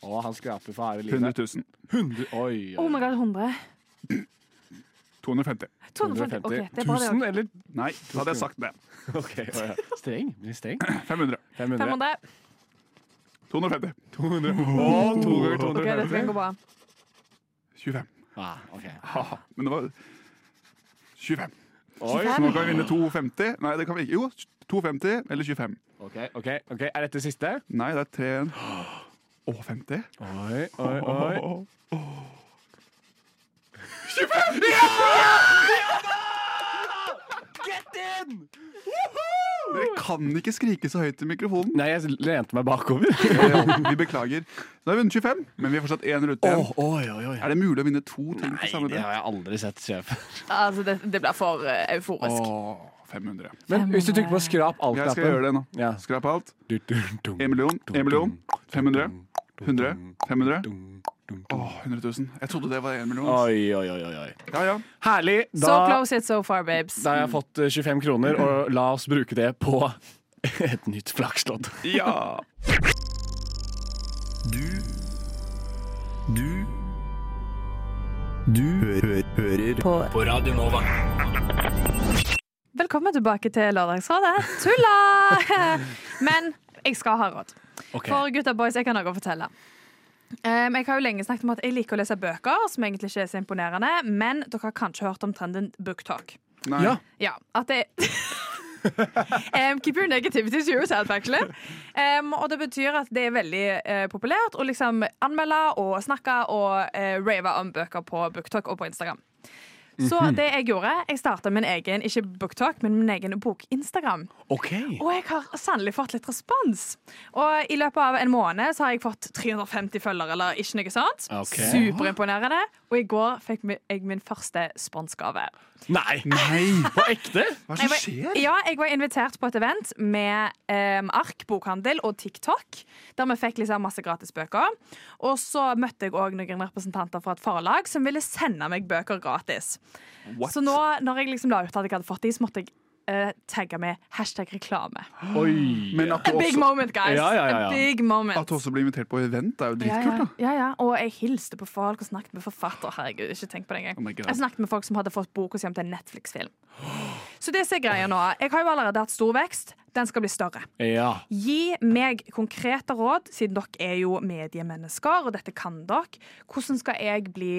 Å, han skraper for harde 100 000. 100 Oi, oi. Oh my god, 100. 250. 250. OK, det er bra, det 1000, eller? Nei, da hadde jeg sagt det. okay, oh, ja. Streng. Blir streng. 500. 500. 500. 250. 200. Oh, to ganger OK, dette kan gå bra. 25. Ah, okay. Haha, Men det var 25. Oi. Så nå kan vi vinne 250. Nei, det kan vi ikke. Jo, 250 eller 25. OK, ok, ok. Er dette siste? Nei, det er 3 og 50. Oi, oi, oi. Dere kan ikke skrike så høyt i mikrofonen. Nei, jeg lente meg bakover. ja, Vi beklager. Nå har vi vunnet 25, men vi har fortsatt én rute igjen. oi, oi, oi. Er det mulig å vinne to ting på Nei, det har jeg aldri sett, sjef. Altså, det, det blir for uh, euforisk. Oh. 500. Men hvis du trykker på skrap Jeg skal gjøre det nå. Ja. Skrap alt. 1 million, En million, 500, 100, 500. Åh, 100 000. Jeg trodde det var 1 million. Oi, oi, oi, oi. Ja, ja. Herlig. So Da, close it so far, babes. da har jeg fått eh, 25 kroner, og la oss bruke det på et nytt flakslodd. Ja! Du Du Du hø hører På på Radio Nova. Velkommen tilbake til Lørdagsrådet. Tulla! Men jeg skal ha råd. Okay. For gutta boys, jeg har noe å fortelle. Um, jeg har jo lenge snakket om at jeg liker å lese bøker, som egentlig ikke er så imponerende, men dere har kanskje hørt om trenden booktalk. Nei. Ja. Ja, at det um, Keep your negativity to yourself, actually. Um, og det betyr at det er veldig uh, populært å liksom anmelde og snakke og uh, rave om bøker på booktalk og på Instagram. Så det jeg gjorde, jeg starta min egen ikke booktalk, men min egen bok-Instagram. Okay. Og jeg har sannelig fått litt respons. Og i løpet av en måned så har jeg fått 350 følgere, eller ikke noe sånt. Okay. Superimponerende. Og i går fikk jeg min første sponsgave. Nei! Nei! På ekte? Hva er det som skjer? ja, jeg var invitert på et event med um, Ark bokhandel og TikTok, der vi fikk liksom masse gratis bøker. Og så møtte jeg òg noen representanter fra et forlag som ville sende meg bøker gratis. What? Så nå, når jeg liksom la ut at jeg hadde fått de, så måtte jeg uh, tagga med hashtag reklame. Oi. Men at A big også, moment, guys! Ja, ja, ja, ja. A big moment. at du også blir invitert på event, er jo dritkult. ja. da ja, ja. Og jeg hilste på folk og snakket med forfatter. Herregud, ikke tenk på det Oh engang. Oh Jeg snakket med folk som hadde fått boka si om til en Netflix-film. Så det som er greia nå Jeg har jo allerede hatt stor vekst. Den skal bli større. Ja. Gi meg konkrete råd, siden dere er jo mediemennesker, og dette kan dere. Hvordan skal jeg bli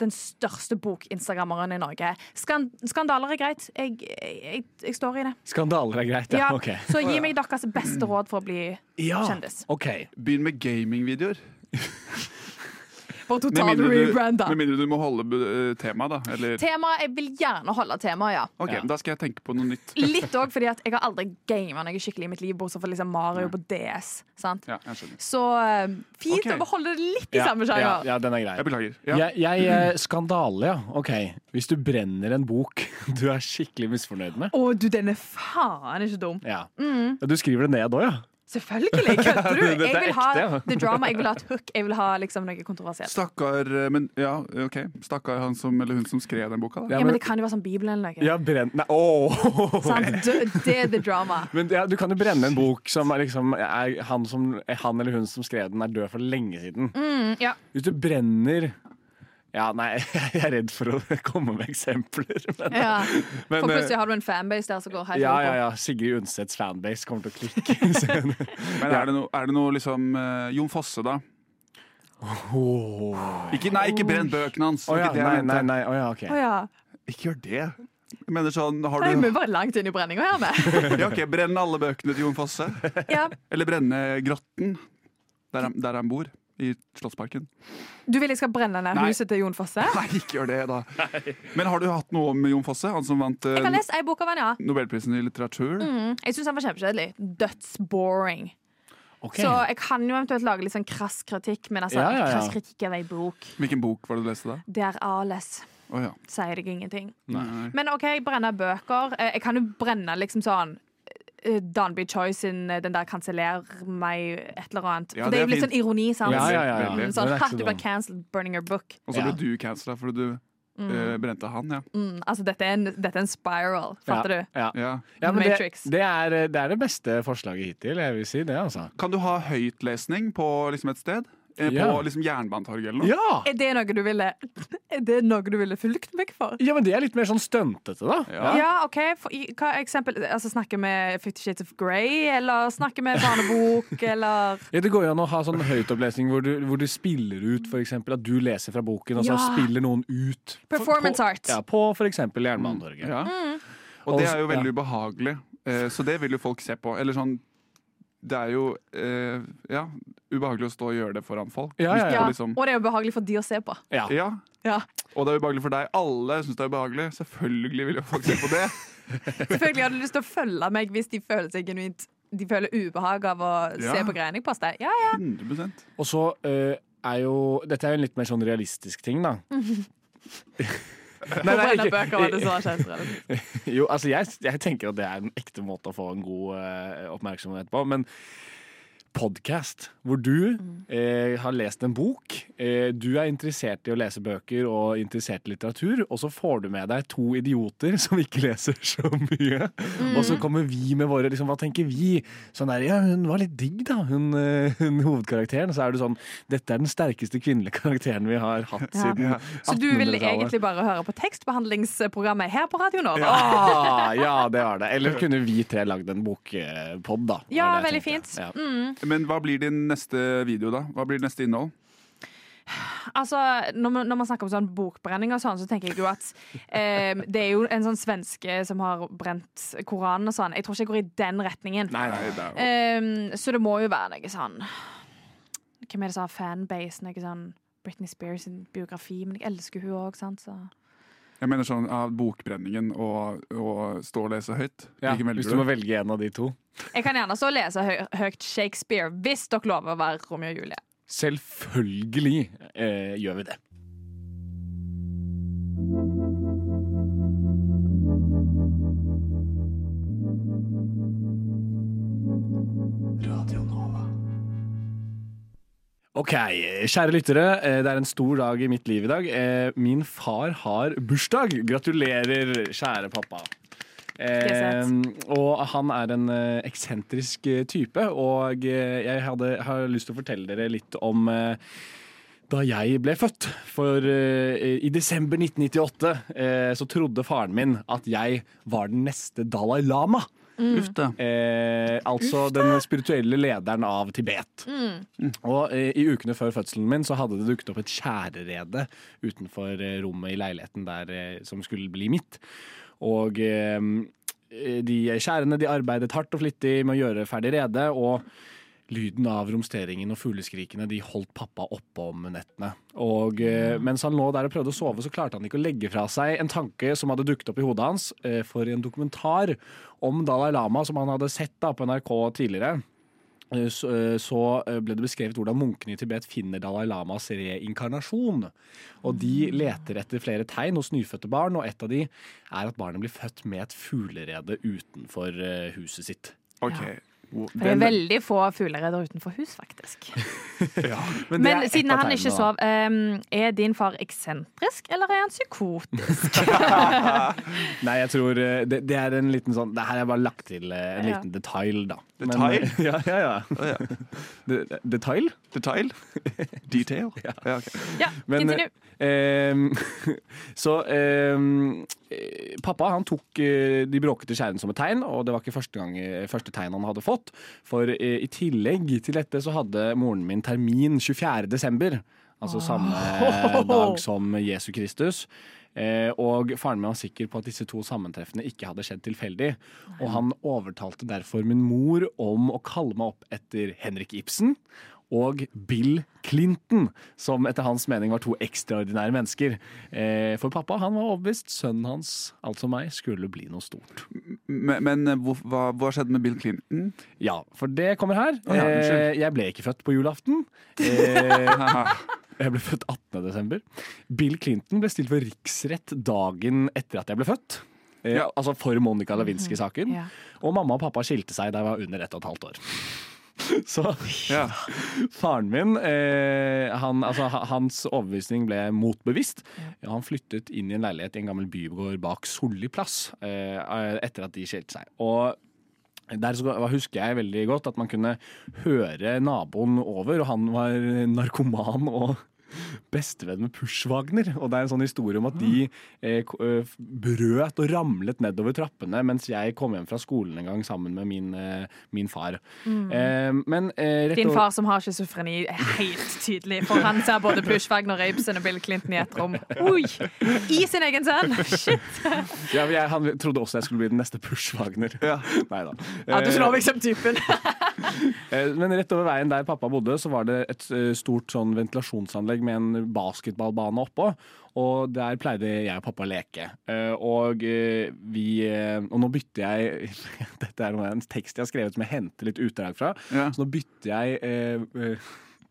den største bokinstagrammeren i Norge? Skand skandaler er greit. Jeg, jeg, jeg står i det. Skandaler er greit, ja. Ja, Okay. Så gi meg deres beste råd for å bli Ja. kjendis. OK. Begynn med gamingvideoer. For Med rebrand, mindre, du- rebranda. med mindre du må holde uh, temaet, da. Eller Tema, jeg vil gjerne holde temaet, ja. OK, Ja. da skal jeg tenke på noe nytt. Litt òg fordi at jeg har aldri gama noe skikkelig i mitt liv, bortsett fra liksom Mario på DS. Sant? Ja, jeg skjønner. Så eh, fint okay. å beholde det litt i Ja, samme ja, sjanger. ja, den er grei. Jeg beklager. Ja. Jeg, jeg eh, Skandale, ja. OK. Hvis du brenner en bok du er skikkelig misfornøyd med. Å, du, den er faen ikke dum. Ja. Mm. Du skriver det ned òg, ja? Selvfølgelig! Kødder du? Jeg vil ha the drama, jeg vil ha et hook, jeg vil ha liksom noe kontroversielt. Stakkar eh, Men ja, OK. Stakkar han som, eller hun som skrev den boka, da. Ja, men det kan jo være sånn Bibelen eller noe. Ja, brenn... Nei, ååå! Det er the drama. Men ja, du kan jo brenne en bok som er liksom er han, som, han eller hun som skrev den, er død for lenge siden. Mm, ja. Hvis du brenner Ja, nei, jeg er redd for å komme med eksempler. Men, ja. men, For eh, plutselig har du en fanbase der som går helt ja, ja, ja. Sigrid Undsets fanbase kommer til å klikke. Men er det noe, er det noe liksom eh, Jon Fosse, da? Ikke, nei, ikke brenn bøkene hans. Oh, ja, ikke det nei, nei, nei. oh, ja, ok. oh, ja. Ikke gjør det. Jeg mener sånn, har Nei, du Vi var langt inn i brenninga her vi. Ja, ok, Brenn alle bøkene til Jon Fosse. Ja. Eller brenne Grotten, der han, der han bor. I Slottsparken. Du vil jeg skal brenne ned Nei. huset til Jon Fosse? Nei, ikke gjør det, da. Men har du hatt noe om Jon Fosse? Han som vant eh, Jeg kan lese ei bok av han, ja. Nobelprisen i litteratur? Mm, jeg syns han var kjempekjedelig. Dødsboring. Okay. Så jeg kan jo eventuelt lage litt sånn krass kritikk, men altså, Ja, ja, ja. krass kritikk av ei bok, Hvilken bok var det du leste da? det er Ales. Oh, ja. Sier deg ingenting. Nei. Men OK, jeg brenner bøker. Eh, Jeg kan jo brenne liksom sånn Danby Choi sin eh, den der 'kanseller meg' et eller annet. Ja, For det det er jo litt fint. sånn ironi, sant? Ja, ja, ja, ja. Mm, Sånn, er ikke ha, så du ble cancelled, burning your book. Og så Ja. ble du cancela fordi du eh, brente han, ja. Mm, altså, dette er, en, dette er en spiral. Fatter ja, du? Ja. ja. Ja, men det, Matrix. det, er, det er det beste forslaget hittil, jeg vil si det, altså. Kan du ha høytlesning på liksom et sted? Eh, Ja. På liksom Jernbanetorget eller noe? Ja! Er det noe du ville Er det noe du ville fulgt meg for? ja, men det er litt mer sånn stuntete, da. Ja. Ja, OK. For, i- hva eksempel? Altså, snakker vi Fifty Shades of Grey, eller snakker vi barnebok, eller Ja, det går jo an å ha sånn høytopplesning hvor du, hvor du spiller ut for eksempel, at du leser fra boken, og så Ja. spiller noen ut. Performance på, art. Ja, på for eksempel Jernbanetorget. Ja. Mm. Og det er jo veldig ubehagelig, eh, så det vil jo folk se på. Eller sånn Det er jo eh, ja, ubehagelig å stå og gjøre det foran folk. Ja, ja, ja. Liksom, Og det er jo ubehagelig for de å se på. Ja. ja. Ja. Og det er ubehagelig for deg. Alle syns det er ubehagelig. Selvfølgelig vil jo folk se på det. Selvfølgelig hadde du lyst til å følge meg hvis de føler seg genuint De føler ubehag av å Ja. se på greiene jeg poster. Ja, ja. 100% Og så eh, er jo Dette er jo en litt mer sånn realistisk ting, da. Å brenne bøker var det som var kjemperelevant. Jo, altså jeg, jeg tenker at det er en ekte måte å få en god uh, oppmerksomhet på. Men podkast, hvor du eh, har lest en bok, eh, du er interessert i å lese bøker og interessert i litteratur, og så får du med deg to idioter som ikke leser så mye. Og så kommer vi med våre liksom, Hva tenker vi? Sånn der, ja, hun var litt digg, da, hun, eh, hun hovedkarakteren. Så er du sånn Dette er den sterkeste kvinnelige karakteren vi har hatt Ja. siden Så du vil egentlig bare høre på tekstbehandlingsprogrammet her på Radio Nova? Ja, ja, det var det. Eller kunne vi tre lagd en bokpod, da? Ja, veldig fint. Ja. Mm. Men hva blir din neste video, da? Hva blir neste innhold? Altså, når man, når man snakker om sånn bokbrenning og sånn, så tenker jeg jo at eh, det er jo en sånn svenske som har brent Koranen og sånn. Jeg tror ikke jeg går i den retningen. Nei, nei. Det er Eh, så det må jo være noe sånn Hvem er det som har fanbase? Noe sånn Britney Spears sin biografi, men jeg elsker hun òg, sant, så Jeg mener sånn av bokbrenningen og, og stå og lese høyt. Ja, hvis du må velge en av de to. Jeg kan gjerne så lese hø høyt Shakespeare, hvis dere lover å være Romeo og Julie. Selvfølgelig eh, gjør vi det. Ok, kjære lyttere. eh, Det er en stor dag i mitt liv i dag. Eh, Min far har bursdag. Gratulerer, kjære pappa. Eh, og han er en eh, eksentrisk type, og jeg hadde, har lyst til å fortelle dere litt om eh, da jeg ble født. For eh, i desember 1998 eh, så trodde faren min at jeg var den neste Dalai Lama. Uff da. Eh, altså den spirituelle lederen av Tibet. Og eh, i ukene før fødselen min så hadde det dukket opp et kjærerede utenfor eh, rommet i leiligheten der eh, som skulle bli mitt. Og eh, de kjærene de arbeidet hardt og flittig med å gjøre ferdig redet, og lyden av romsteringen og fugleskrikene de holdt pappa oppe om nettene. Og eh, mens han lå der og prøvde å sove, så klarte han ikke å legge fra seg en tanke som hadde dukket opp i hodet hans eh, for en dokumentar om Dalai Lama som han hadde sett da på NRK tidligere. Eh, Så, ble det beskrevet hvordan munkene i Tibet finner Dalai Lamas reinkarnasjon. Og de leter etter flere tegn hos nyfødte barn, og et av de er at barnet blir født med et fuglerede utenfor huset sitt. OK. For det er veldig få fuglereder utenfor hus, faktisk. Men, Men er siden han ikke sov, um, er din far eksentrisk, eller er han psykotisk? Nei, jeg tror eh, det, det er en liten sånn Det her er bare lagt til eh, en Ja. liten detalj, da. Detail? Men, ja, ja, ja. Detail? ja. De- Detail? Detail? Ja. ok. Ja, Men, continue. ehm, så ehm, eh, pappa han tok eh, de bråkete skjærene som et tegn, og det var ikke første, gang, eh, første tegn han hadde fått. For eh, i tillegg til dette så hadde moren min termin 24. desember. Altså samme dag som Jesu Kristus. Eh, og faren min var sikker på at disse to sammentreffene ikke hadde skjedd tilfeldig. Og han overtalte derfor min mor om å kalle meg opp etter Henrik Ibsen og Bill Clinton, som etter hans mening var to ekstraordinære mennesker. Eh, for pappa han var overbevist sønnen hans, altså meg, skulle bli noe stort. Men, men eh, hvor, hva, hva skjedde med Bill Clinton? Ja, for det kommer her. Oh, ja, eh, jeg ble ikke født på julaften. Eh, jeg ble født 18. desember. Bill Clinton ble stilt for riksrett dagen etter at jeg ble født. Eh, Ja. Altså for Monica Lewinsky-saken. Ja. Og mamma og pappa skilte seg da jeg var under ett og et halvt år. Så Ja. faren min, eh, han, altså, hans overbevisning ble motbevist. Ja, han flyttet inn i en leilighet i en gammel bygård bak Solli plass eh, etter at de skilte seg. Og der så husker jeg veldig godt at man kunne høre naboen over, og han var narkoman og bestevenn med Pushwagner. Og det er en sånn historie om at de eh, eh, brøt og ramlet nedover trappene mens jeg kom hjem fra skolen en gang sammen med min, eh, min far. Eh, men eh, rett Din far som har schizofreni, er helt tydelig. For han ser både Pushwagner, Wagner, og Bill Clinton i et rom. Oi! I sin egen sønn! Shit! Ja, jeg, han trodde også jeg skulle bli den neste Pushwagner. Ja. Nei da. Ja, du Eh, slår meg som typen. eh, Men rett over veien der pappa bodde, så var det et stort sånn ventilasjonsanlegg med en basketballbane oppå. Og der pleide jeg og pappa å leke. Eh, Og eh, vi eh, Og nå bytter jeg Dette er en tekst jeg har skrevet som jeg henter litt utdrag fra. Ja. Så nå bytter jeg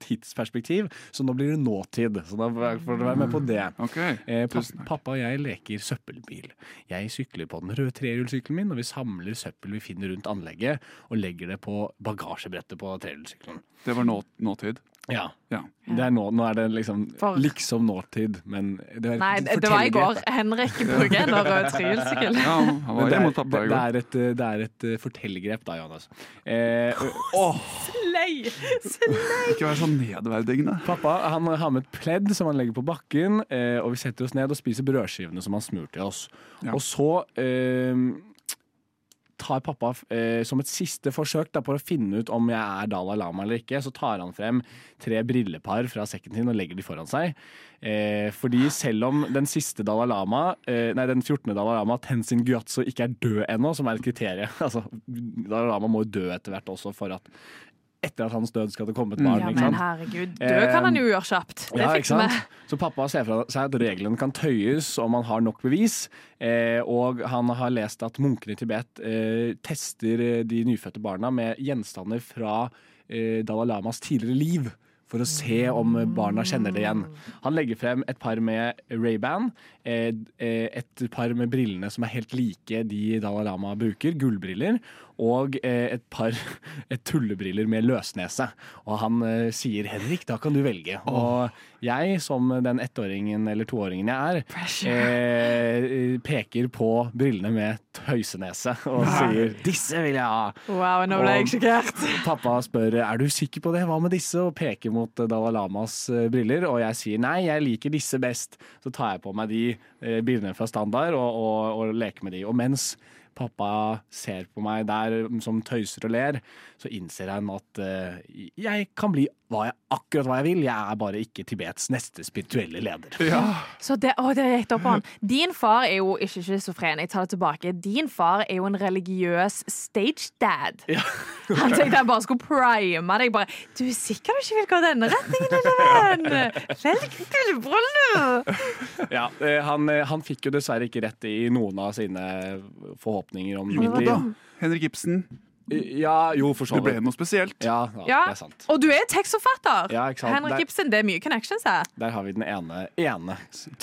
tidsperspektiv, så nå blir det nåtid. Så da får dere være med på det. Okay. Eh, pa pappa og jeg leker søppelbil. Jeg sykler på den røde trehjulssykkelen min, og vi samler søppel vi finner rundt anlegget, og legger det på bagasjebrettet på trehjulssykkelen. Det var nå, nåtid. Ja. Ja. Det er nå, nå er det liksom For- liksom nåtid, men det er Nei, det var i går. Henrik bruker en rød trehjulssykkel. Ja, han var det, er, hos det, er et, det er et eh, fortellergrep da, Johannes. Eh, Lei! Ikke vær så nedverdigende. Pappa han har med et pledd som han legger på bakken, eh, og vi setter oss ned og spiser brødskivene som han smur til oss. Ja. Og så eh, tar pappa eh, som et siste forsøk da, på å finne ut om jeg er Dalai Lama eller ikke, så tar han frem tre brillepar fra sekken sin og legger de foran seg. Eh, fordi selv om den siste Dalai Lama, eh, nei, den 14. Dalai Lama, Tenzin Gyatso, ikke er død ennå, som er et kriterium altså, Dalai Lama må jo dø etter hvert også for at etter at hans død skal det komme et barn. Ja, ikke men herregud, død kan han jo gjøre kjapt. Det Ja, fikser vi. Så pappa ser fra seg at reglene kan tøyes om han har nok bevis. Eh, og han har lest at munkene i Tibet eh, tester eh, de nyfødte barna med gjenstander fra eh, Dalai Lamas tidligere liv. For å se om barna kjenner det igjen. Han legger frem et par med Ray-Ban. Eh, eh, et par med brillene som er helt like de Dalai Lama bruker, gullbriller. Og eh, et par et tullebriller med løsnese. Og han eh, sier 'Henrik, da kan du velge'. Og jeg, som den ettåringen eller toåringen jeg er, eh, peker på brillene med tøysenese og sier 'disse vil jeg ha'. Wow, nå ble jeg sjokkert. Pappa spør er du sikker på det, hva med disse, og peker mot eh, Dalai Lamas eh, briller. Og jeg sier nei, jeg liker disse best. Så tar jeg på meg de eh, brillene fra standard og, og, og leker med de. Og mens pappa ser på meg der som tøyser og ler, så innser han at eh, jeg kan bli hva jeg, akkurat hva jeg vil. Jeg er bare ikke Tibets neste spirituelle leder. Så det, å, det gikk opp på han. Din far er jo ikke schizofren. Jeg tar det tilbake. Din far er jo en religiøs stage dad. Han tenkte jeg bare skulle prime deg. Bare, du er sikker du ikke vil gå denne retningen, lille venn? Velg gullbryllup! Ja, eh, han, eh, han fikk jo dessverre ikke rett i noen av sine forhåpninger om mitt liv. Henrik Ibsen. Ja, jo, for så Det ble noe spesielt. Ja, ja, Ja, det er sant. og du er tekstforfatter. Ja, ikke sant. Henrik Der- Ibsen, det er mye connections her. Der har vi den ene, ene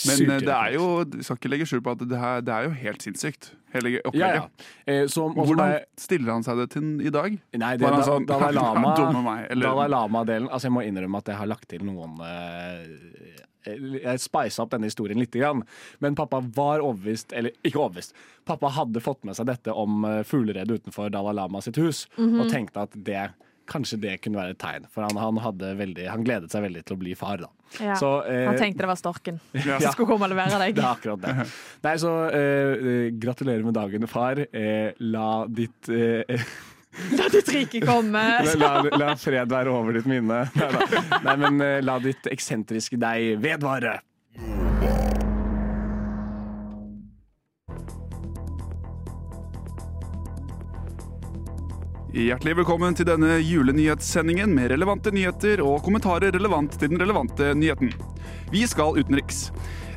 Men eh, det er jo Du skal ikke legge skjul på at det, her, det er jo helt sinnssykt, hele opplegget. ja. Eh, så, også Hvordan stiller han seg det til i dag? Nei, det Var han da, sånn, Dalai Lama Lama-delen Altså, jeg må innrømme at jeg har lagt til noen eh, Jeg spisa opp denne historien litt, men pappa var overbevist Eller ikke overbevist. Pappa hadde fått med seg dette om uh, fugleredet utenfor Dalai Lama sitt hus, og tenkte at det Kanskje det kunne være et tegn, for han, han, veldig, han gledet seg veldig til å bli far. da. Ja. Så, eh, Han tenkte det var storken Ja. som skulle komme og levere deg. Det er akkurat det. Nei, så eh, eh, gratulerer med dagen, far. Eh, la ditt eh, La ditt rike komme. La, la, la fred være over ditt minne. Nei, da. Nei men eh, la ditt eksentriske deg vedvare. Hjertelig velkommen til denne julenyhetssendingen med relevante nyheter og kommentarer relevant til den relevante nyheten. Vi skal utenriks.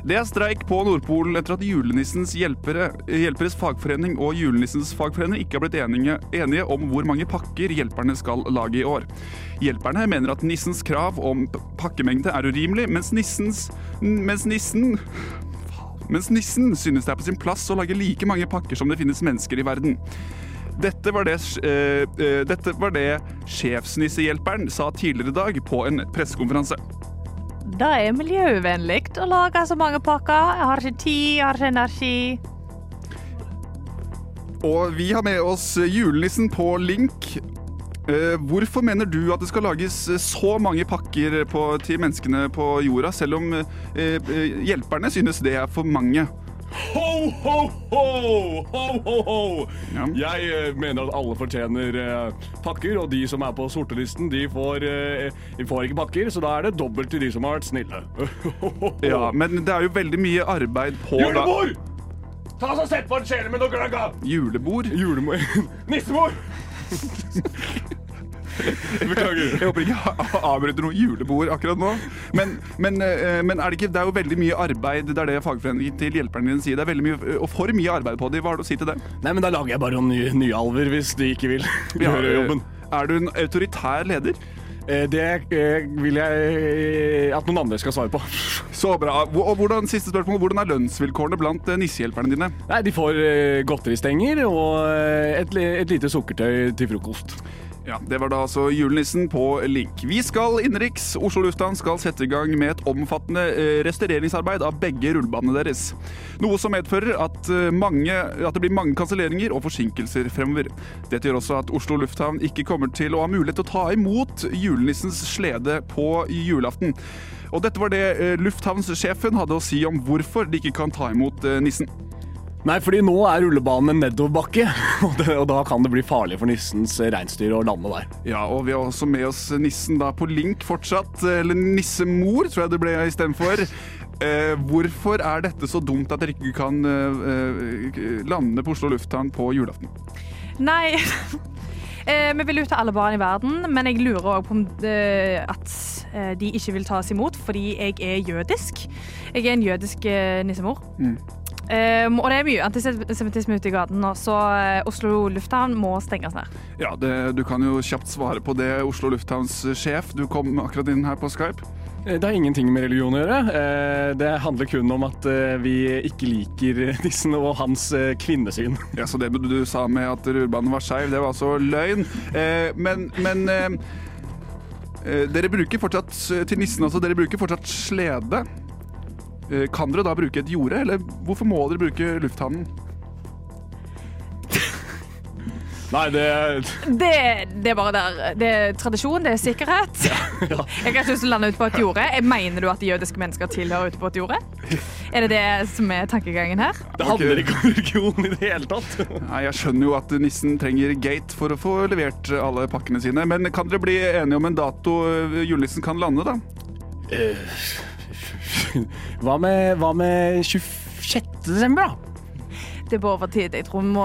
Det er streik på Nordpolen etter at julenissens hjelpere, hjelperes fagforening og julenissens fagforening ikke har blitt enige, enige om hvor mange pakker hjelperne skal lage i år. Hjelperne mener at nissens krav om pakkemengde er urimelig, mens nissens Mens nissen mens nissen synes det er på sin plass å lage like mange pakker som det finnes mennesker i verden. Dette var det, uh, uh, dette var det sjefsnissehjelperen sa tidligere i dag på en pressekonferanse. Det er miljøvennlig å lage så mange pakker. Jeg har ikke tid, jeg har ikke energi. Og vi har med oss julenissen på link. Eh, Hvorfor mener du at det skal lages så mange pakker på, til menneskene på jorda, selv om eh, eh, hjelperne synes det er for mange? Ho, ho, ho! Ho, ho, ho! Ja. Jeg eh, mener at alle fortjener eh, pakker, og de som er på sortelisten, de får, eh, de får ikke pakker, så da er det dobbelt til de som har vært snille. Ja, Men det er jo veldig mye arbeid på da- Julebord! Ta og Sett på en kjele med noe gløgga! Julebord? Julemor. Nissemor! Beklager. Jeg håper ikke jeg avbryter noe julebord akkurat nå. Men, men, eh, men er det, ikke, det er jo veldig mye arbeid. Det er det fagforeningen til hjelperne dine sier. Det er veldig mye, og for mye arbeid på dem. Hva har du å si til det? Nei, men da lager jeg bare noen nye, nye alver hvis de ikke vil gjøre jobben. Er du en autoritær leder? Eh, Det eh, vil jeg eh, at noen andre skal svare på. Så bra. Og hvordan, siste spørsmål, hvordan er lønnsvilkårene blant eh, nissehjelperne dine? Nei, De får eh, godteristenger og eh, et, et lite sukkertøy til frokost. Ja, Det var da altså julenissen på link. Vi skal innenriks. Oslo lufthavn skal sette i gang med et omfattende eh, restaureringsarbeid av begge rullebanene deres. Noe som medfører at, eh, mange, at det blir mange kanselleringer og forsinkelser fremover. Dette gjør også at Oslo lufthavn ikke kommer til å ha mulighet til å ta imot julenissens slede på julaften. Og dette var det eh, lufthavnssjefen hadde å si om hvorfor de ikke kan ta imot nissen. Nei, fordi nå er rullebanen en nedoverbakke, og, det, og da kan det bli farlig for nissens eh, reinsdyr å lande der. Ja, og vi har også med oss nissen da på link fortsatt. Eller nissemor, tror jeg det ble istedenfor. Eh, hvorfor er dette så dumt at dere ikke kan eh, eh, lande på Oslo lufthavn på julaften? Nei. Eh, vi vil ut til alle barn i verden, men jeg lurer òg på om eh, at eh, de ikke vil tas imot fordi jeg er jødisk. Jeg er en jødisk eh, nissemor. Eh, og det er mye antisemittisme ute i gaten nå, så eh, Oslo lufthavn må stenges ned. Ja, det, Du kan jo kjapt svare på det, Oslo lufthavns sjef. Du kom akkurat inn her på Skype. Det har ingenting med religion å gjøre. Eh, Det handler kun om at eh, vi ikke liker nissen og hans eh, kvinnesyn. Ja, Så det du sa med at rurbanen var skeiv, det var altså løgn. Eh, men men eh, eh, dere bruker fortsatt til nissen også, dere bruker fortsatt slede. Eh, kan dere da bruke et jorde, eller hvorfor må dere bruke lufthavnen? Nei, det Det, det er bare der. Det er tradisjon, det er sikkerhet. Jeg har ikke lyst til å lande ut på et jorde. Mener du at jødiske mennesker tilhører ute på et jorde? Er det det som er tankegangen her? Det handler ikke om religion i det hele tatt. Nei, Jeg skjønner jo at nissen trenger gate for å få levert alle pakkene sine. Men kan dere bli enige om en dato eh, julenissen kan lande, da? Hva med, hva med 26. desember, da? Det er på overtid. Jeg tror vi må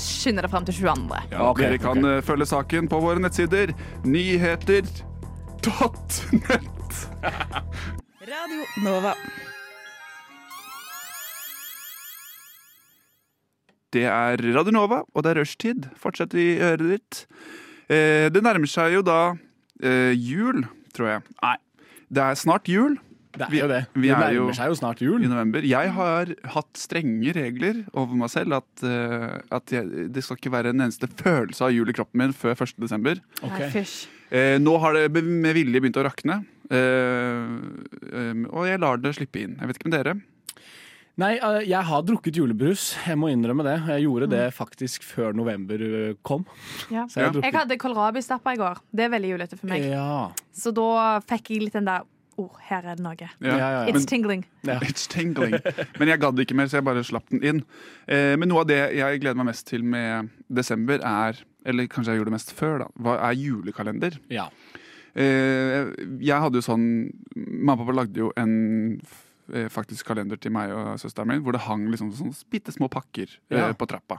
skynde det frem til 22. Ja, okay, dere kan ok. eh, følge saken på våre nettsider. Nyheter.nett. Radio Nova. Det er Radio Nova, og det er rushtid. Fortsett i øret ditt. Eh, det nærmer seg jo da eh, jul, tror jeg. Nei, det er snart jul Det er Vi- jo det. vi det er jo- seg jo snart i november. Jeg har hatt strenge regler over meg selv. At, uh, at jeg, det skal ikke være en eneste følelse av jul i kroppen min før 1. desember. Okay. Uh. Eh, nå har det med vilje begynt å rakne. Uh, eh, og jeg lar det slippe inn. Jeg vet ikke med dere. Nei, jeg har drukket julebrus. Jeg må innrømme det. Jeg gjorde det faktisk før november kom. Ja. Så jeg. Jeg hadde kålrabistappa i går. Det er veldig julete for meg. Ja. Så da fikk jeg litt den der Å, her er det noe. Ja, ja, ja. It's tingling. It's tingling. Men jeg gadd ikke mer, så jeg bare slapp den inn. Eh, men noe av det jeg gleder meg mest til med desember, er Eller kanskje jeg gjorde det mest før, da. Hva er julekalender? ja. Eh, jeg hadde jo sånn Mamma og pappa lagde jo en eh, faktisk kalender til meg og søsteren min, hvor det hang liksom sånne bitte små pakker eh, Ja. på trappa.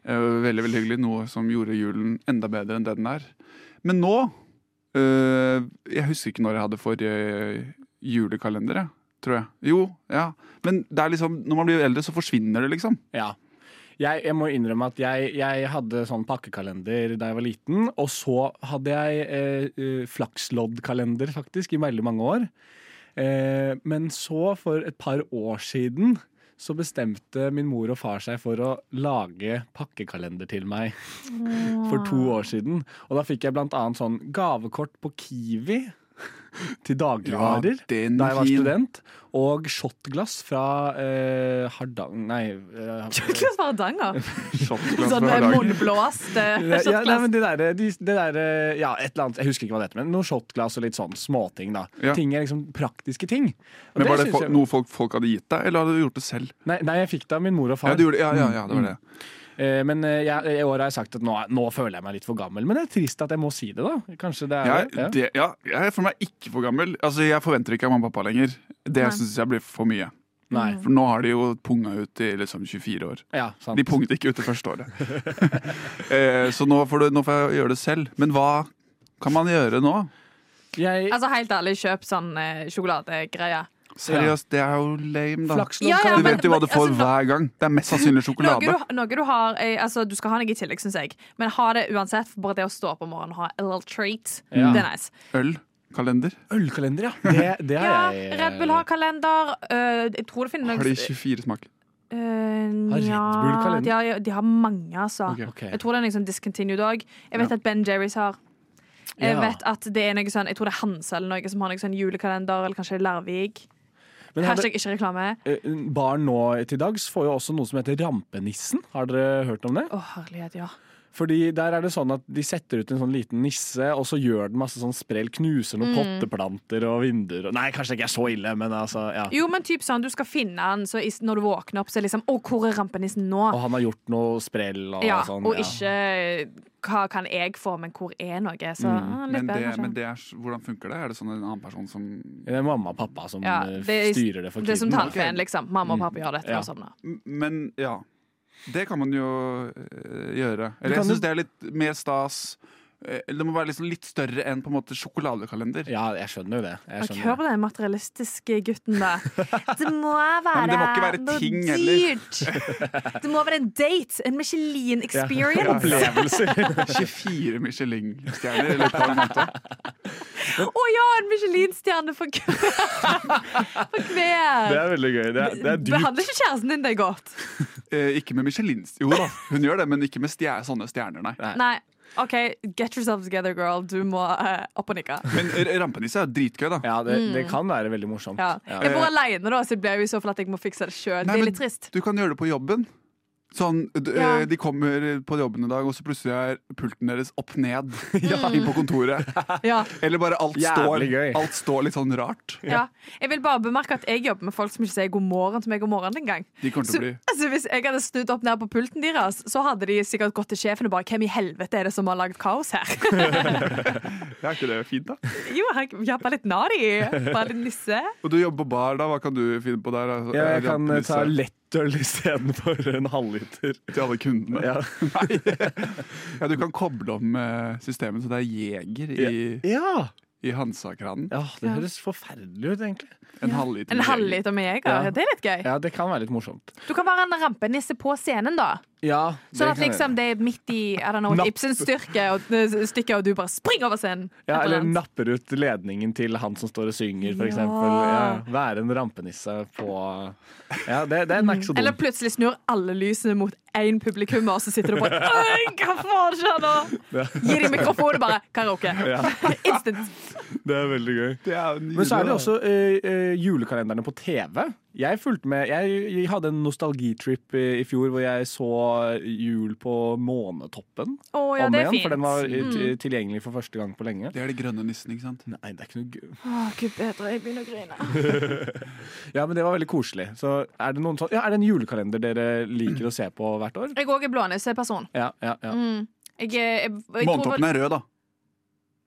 Eh, veldig veldig hyggelig. Noe som gjorde julen enda bedre enn det den er. Men nå Jeg husker ikke når jeg hadde forrige julekalender, tror jeg. Jo, ja. Men det er liksom, når man blir eldre, så forsvinner det, liksom. Ja. Jeg, jeg må innrømme at jeg, jeg hadde sånn pakkekalender da jeg var liten. Og så hadde jeg eh, eh, flaksloddkalender faktisk i veldig mange år. Eh, men så, for et par år siden, så bestemte min mor og far seg for å lage pakkekalender til meg. For to år siden. Og da fikk jeg blant annet sånn gavekort på Kiwi til dagligvarer. ja, da jeg var student. Og shotglass fra eh, Hardang... Nei eh, Glass fra Hardanger. Sånn eh, ja, nei, shotglass. men det derre de, det der, ja, et eller annet, Jeg husker ikke hva det heter, men noe shotglass og litt sånn småting. da Ja. Ting er liksom praktiske ting. Og Men Var det jeg- noe folk, folk hadde gitt deg, eller hadde du gjort det selv? Nei, nei, jeg fikk det av min mor og far. Ja, du gjorde, ja, ja, ja, det var det. Eh, men eh, jeg, i år har jeg sagt at nå, nå føler jeg meg litt for gammel. Men det er trist at jeg må si det, da. Kanskje det er Jeg, det. Ja. det, ja, jeg føler meg ikke for gammel. Altså, Jeg forventer ikke av mamma og pappa lenger. Det syns jeg blir for mye. Nei. For nå har de jo punga ut i liksom 24 år. Ja, sant. De punget ikke ut det første året. eh, så nå får, du, nå får jeg gjøre det selv. Men hva kan man gjøre nå? Jeg, Altså Helt ærlig, kjøp sånn eh, sjokoladegreie. Seriøst, det er jo lame, da. Ja, ja, Du men- vet jo hva du får altså, hver gang. Det er mest sannsynlig Noe sjokolade. du, noe du har eh, Altså, du skal ha noe i tillegg, syns jeg. Men ha det uansett. Bare det å stå opp om morgenen og ha a little treat, Ja. det er nice. Øl. Kalender. Ølkalender, ja. Det, det Ja, har jeg. Red Bull har kalender. Uh, jeg tror det finnes Har de 24 smaker? Uh, Bull kalender? de, har, de har mange, altså. Okay. Okay. Jeg tror det er noe sånn discontinued òg. Jeg vet Ja. at Ben Jerry's har. Jeg Ja. vet at det er noe sånn Jeg tror det er Hanse eller noe som har noe sånn julekalender, eller kanskje Larvik. Men Hashtag ikke reklame. eh, barn nå til dags får jo også noe som heter Rampenissen. Har dere hørt om det? Å, herlighet, ja. Fordi der er det sånn at de setter ut en sånn liten nisse, og så gjør den masse sånn sprell, knuser noen Mm. potteplanter og vinduer Nei, kanskje det ikke er så ille, men altså, ja. Jo, men typ sånn, du skal finne han, så når du våkner opp, så er liksom Å, hvor er rampenissen nå? Og han har gjort noe sprell og ja, sånn. og ja. ikke hva kan jeg få, men hvor er noe? Så Mm. ah, litt Men, det, bedre, men det er, hvordan funker det? Er det sånn en annen person som Det er mamma og pappa som Ja, eh, det er- styrer det for Det er som tannfeen, liksom. Mamma og pappa gjør dette Ja. og sånn. M- Men ja. Det kan man jo eh, gjøre. Eller jeg syns det er litt mer stas. Eh, det må være liksom litt større enn på en måte sjokoladekalender. Ja, jeg skjønner jo det. Jeg skjønner hør på den materialistiske gutten, da. Det må være, men det må ikke være noe ting heller. dyrt. Det må være en date. En Michelin experience. Opplevelser. 24 Michelin-stjerner i løpet av en måned. Å ja, en Michelin-stjerne for hver! For Det er veldig gøy. Det er, det er dyrt. Behandler ikke kjæresten din deg godt? Eh, ikke med Michelin. Jo da, hun gjør det, men ikke med stjer sånne stjerner, nei. Nei. OK, get yourself together, girl. Du må uh, opp og nikke. Men rampenisse er dritgøy, da. Ja, det, det Mm. kan være veldig morsomt. Ja. Ja. Jeg bor alene, da, så det blir jo i så fall at jeg må fikse det sjøl. Det er litt trist. Du kan gjøre det på jobben. Sånn, Ja. eh, De kommer på jobben i dag, og så plutselig er pulten deres opp ned inn på kontoret. Ja. Eller bare alt står, alt står litt sånn rart. Ja. Jeg vil bare bemerke at jeg jobber med folk som ikke sier god morgen til meg god morgen engang. Altså, hvis jeg hadde snudd opp ned på pulten deres, så hadde de sikkert gått til sjefen og bare Hvem i helvete er det som har lagd kaos her? Er ikke det fint, da? jo, han bare litt nari. Bare litt nisse. Og du jobber på bar, da. Hva kan du finne på der? Altså, Ja, jeg kan ta rampenisse lettøl istedenfor en halvliter. Til alle kundene. Ja. Ja, du kan koble om eh, systemet så det er jeger i, Ja. i Hansa-kranen. ja, det høres forferdelig ut, egentlig. En halvliter med, jeger. halvliter med jeger. Ja. Det er litt gøy. Ja, det kan være litt morsomt. Du kan være en rampenisse på scenen, da. Ja, Sånn at liksom det er midt i know, Napp. Ibsen-styrke og, stykke, og du bare springer over scenen. Ja, eller annet. napper ut ledningen til han som står og synger, f.eks. Ja. Ja, være en rampenisse på Ja, det, det er ikke så Eller plutselig snur alle lysene mot én publikummer, og så sitter du bare Øy, hva faen skjer nå? Gir dem mikrofon og bare karaoke. Ja, Instant. det er veldig gøy. Det er Men så er det også eh, eh, julekalenderne på TV. Jeg fulgte med, jeg, hadde en nostalgitrip i, i fjor hvor jeg så Jul på Månetoppen Oh, ja, om igjen. fint. For den var Mm. tilgjengelig for første gang på lenge. Det er de grønne nissene, ikke sant? Nei, det er ikke noe gøy. Å, gud bedre, jeg begynner å grine. Ja, men det var veldig koselig. Så er det, noen sånn, ja, er det en julekalender dere liker å se på hvert år? Jeg òg er blånisseperson. Ja, ja, ja. Mm. Jeg, jeg, jeg, Månetoppen er rød, da.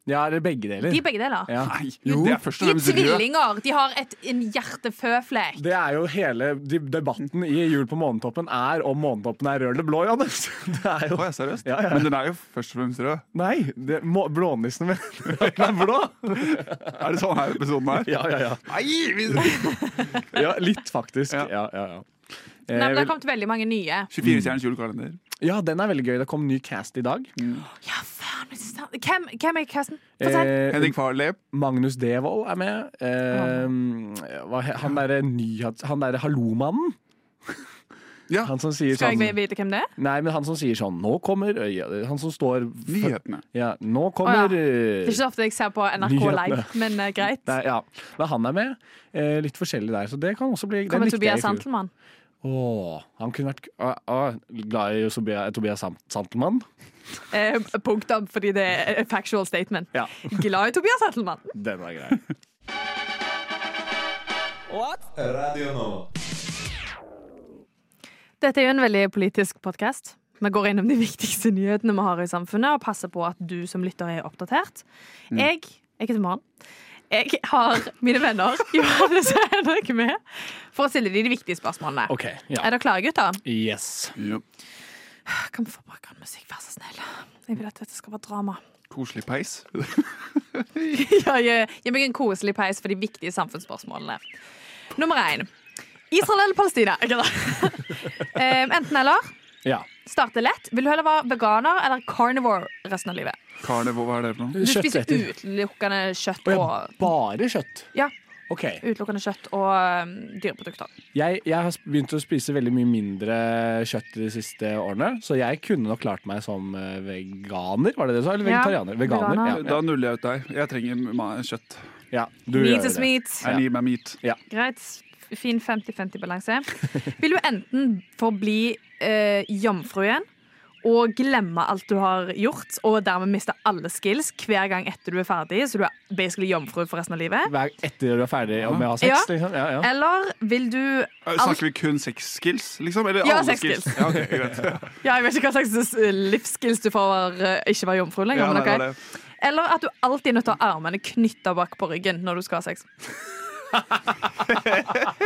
Ja er det begge deler? De er begge deler. Ja. Nei, Jo. De er først De og er fremst tvillinger. De har et, en hjerteføflekk. Det er jo hele de- debatten i Jul på månetoppen er om månetoppen er rød eller blå, Johannes. Det er jo Å, seriøst? Ja, ja. Men den er jo først og fremst rød. Nei, det, må, blånissen at den er blå. Er det sånn her episoden er? Ja, ja, ja. Nei, ja litt, faktisk. Ja. Ja, ja, ja. Eh, Nei, men Det har kommet veldig mange nye. 24-stjerners julekalender. Ja, den er veldig gøy. Det kom ny cast i dag. Ja, faen. Hvem, hvem er casten? Eh, Henrik Farley. Magnus Devold er med. Eh, hva, han derre nyhets... Han derre hallomannen. Ja, Han som sier Skal sånn jeg vite hvem det er? Nei, men han som sier sånn Nå kommer øya Han som står nyhetene. Ja, nå kommer Å, Det eh, er ikke så ofte jeg ser på NRK Nyhetene. Live, men uh, greit. Nei, ja. Men han er med. Eh, litt forskjellig der, så det kan også bli Kommer Tobias. Santelmann. Åh, han kunne vært ah, ah, glad i Tobias, Tobias Santelmann. Eh, punktum, fordi det er factual statement. Ja, Glad i Tobias Santelmann. den var grei. Dette er jo en veldig politisk podkast. Vi går innom de viktigste nyhetene vi har i samfunnet, og passer på at du som lytter er oppdatert. Jeg jeg heter Maren. Jeg har mine venner Johannes og Henrik med for å stille de de viktige spørsmålene. Okay, Ja. Er dere klare, gutter? Yes. Yep. Kan vi få bakgrunnsmusikk, vær så snill? Jeg vil at dette skal være drama. Koselig peis. Ja, gi, gi meg en koselig peis for de viktige samfunnsspørsmålene. Nummer én. Israel eller Palestina? Ikke det? Eh, enten eller. Ja. Starte lett. Vil du heller være veganer eller carnivore resten av livet? Carnivore, hva er det for noe? Du spiser utelukkende kjøtt Å ja, og bare kjøtt? Ja. OK. Utelukkende kjøtt og um, dyreprodukter. Jeg, jeg har begynt å spise veldig mye mindre kjøtt de siste årene, så jeg kunne nok klart meg som eh, veganer, var det det du sa? Eller Ja, vegetarianer? Veganer. veganer. Ja, Da nuller jeg ut deg. Jeg trenger ma- kjøtt. ja. Du Meat gjør is det. meat. I need my meat. Greit. Fin 50-50-balanse. Vil du enten forbli eh, jomfru igjen og glemme alt du har gjort, og dermed miste alle skills hver gang etter du er ferdig, så du er basically jomfru for resten av livet? Hver, etter du er ferdig med å ha sex, Ja. liksom? Ja, ja. Eller vil du Eh, Snakker vi kun sex skills, liksom? Eller Ja, alle sex skills? skills. Ja, ok. Ja, jeg vet ikke hva slags eh, livsskills du får av å ikke være jomfru lenger. Ja, men okay. det det. Eller at du alltid er nødt til å ha armene knytta bak på ryggen når du skal ha sex.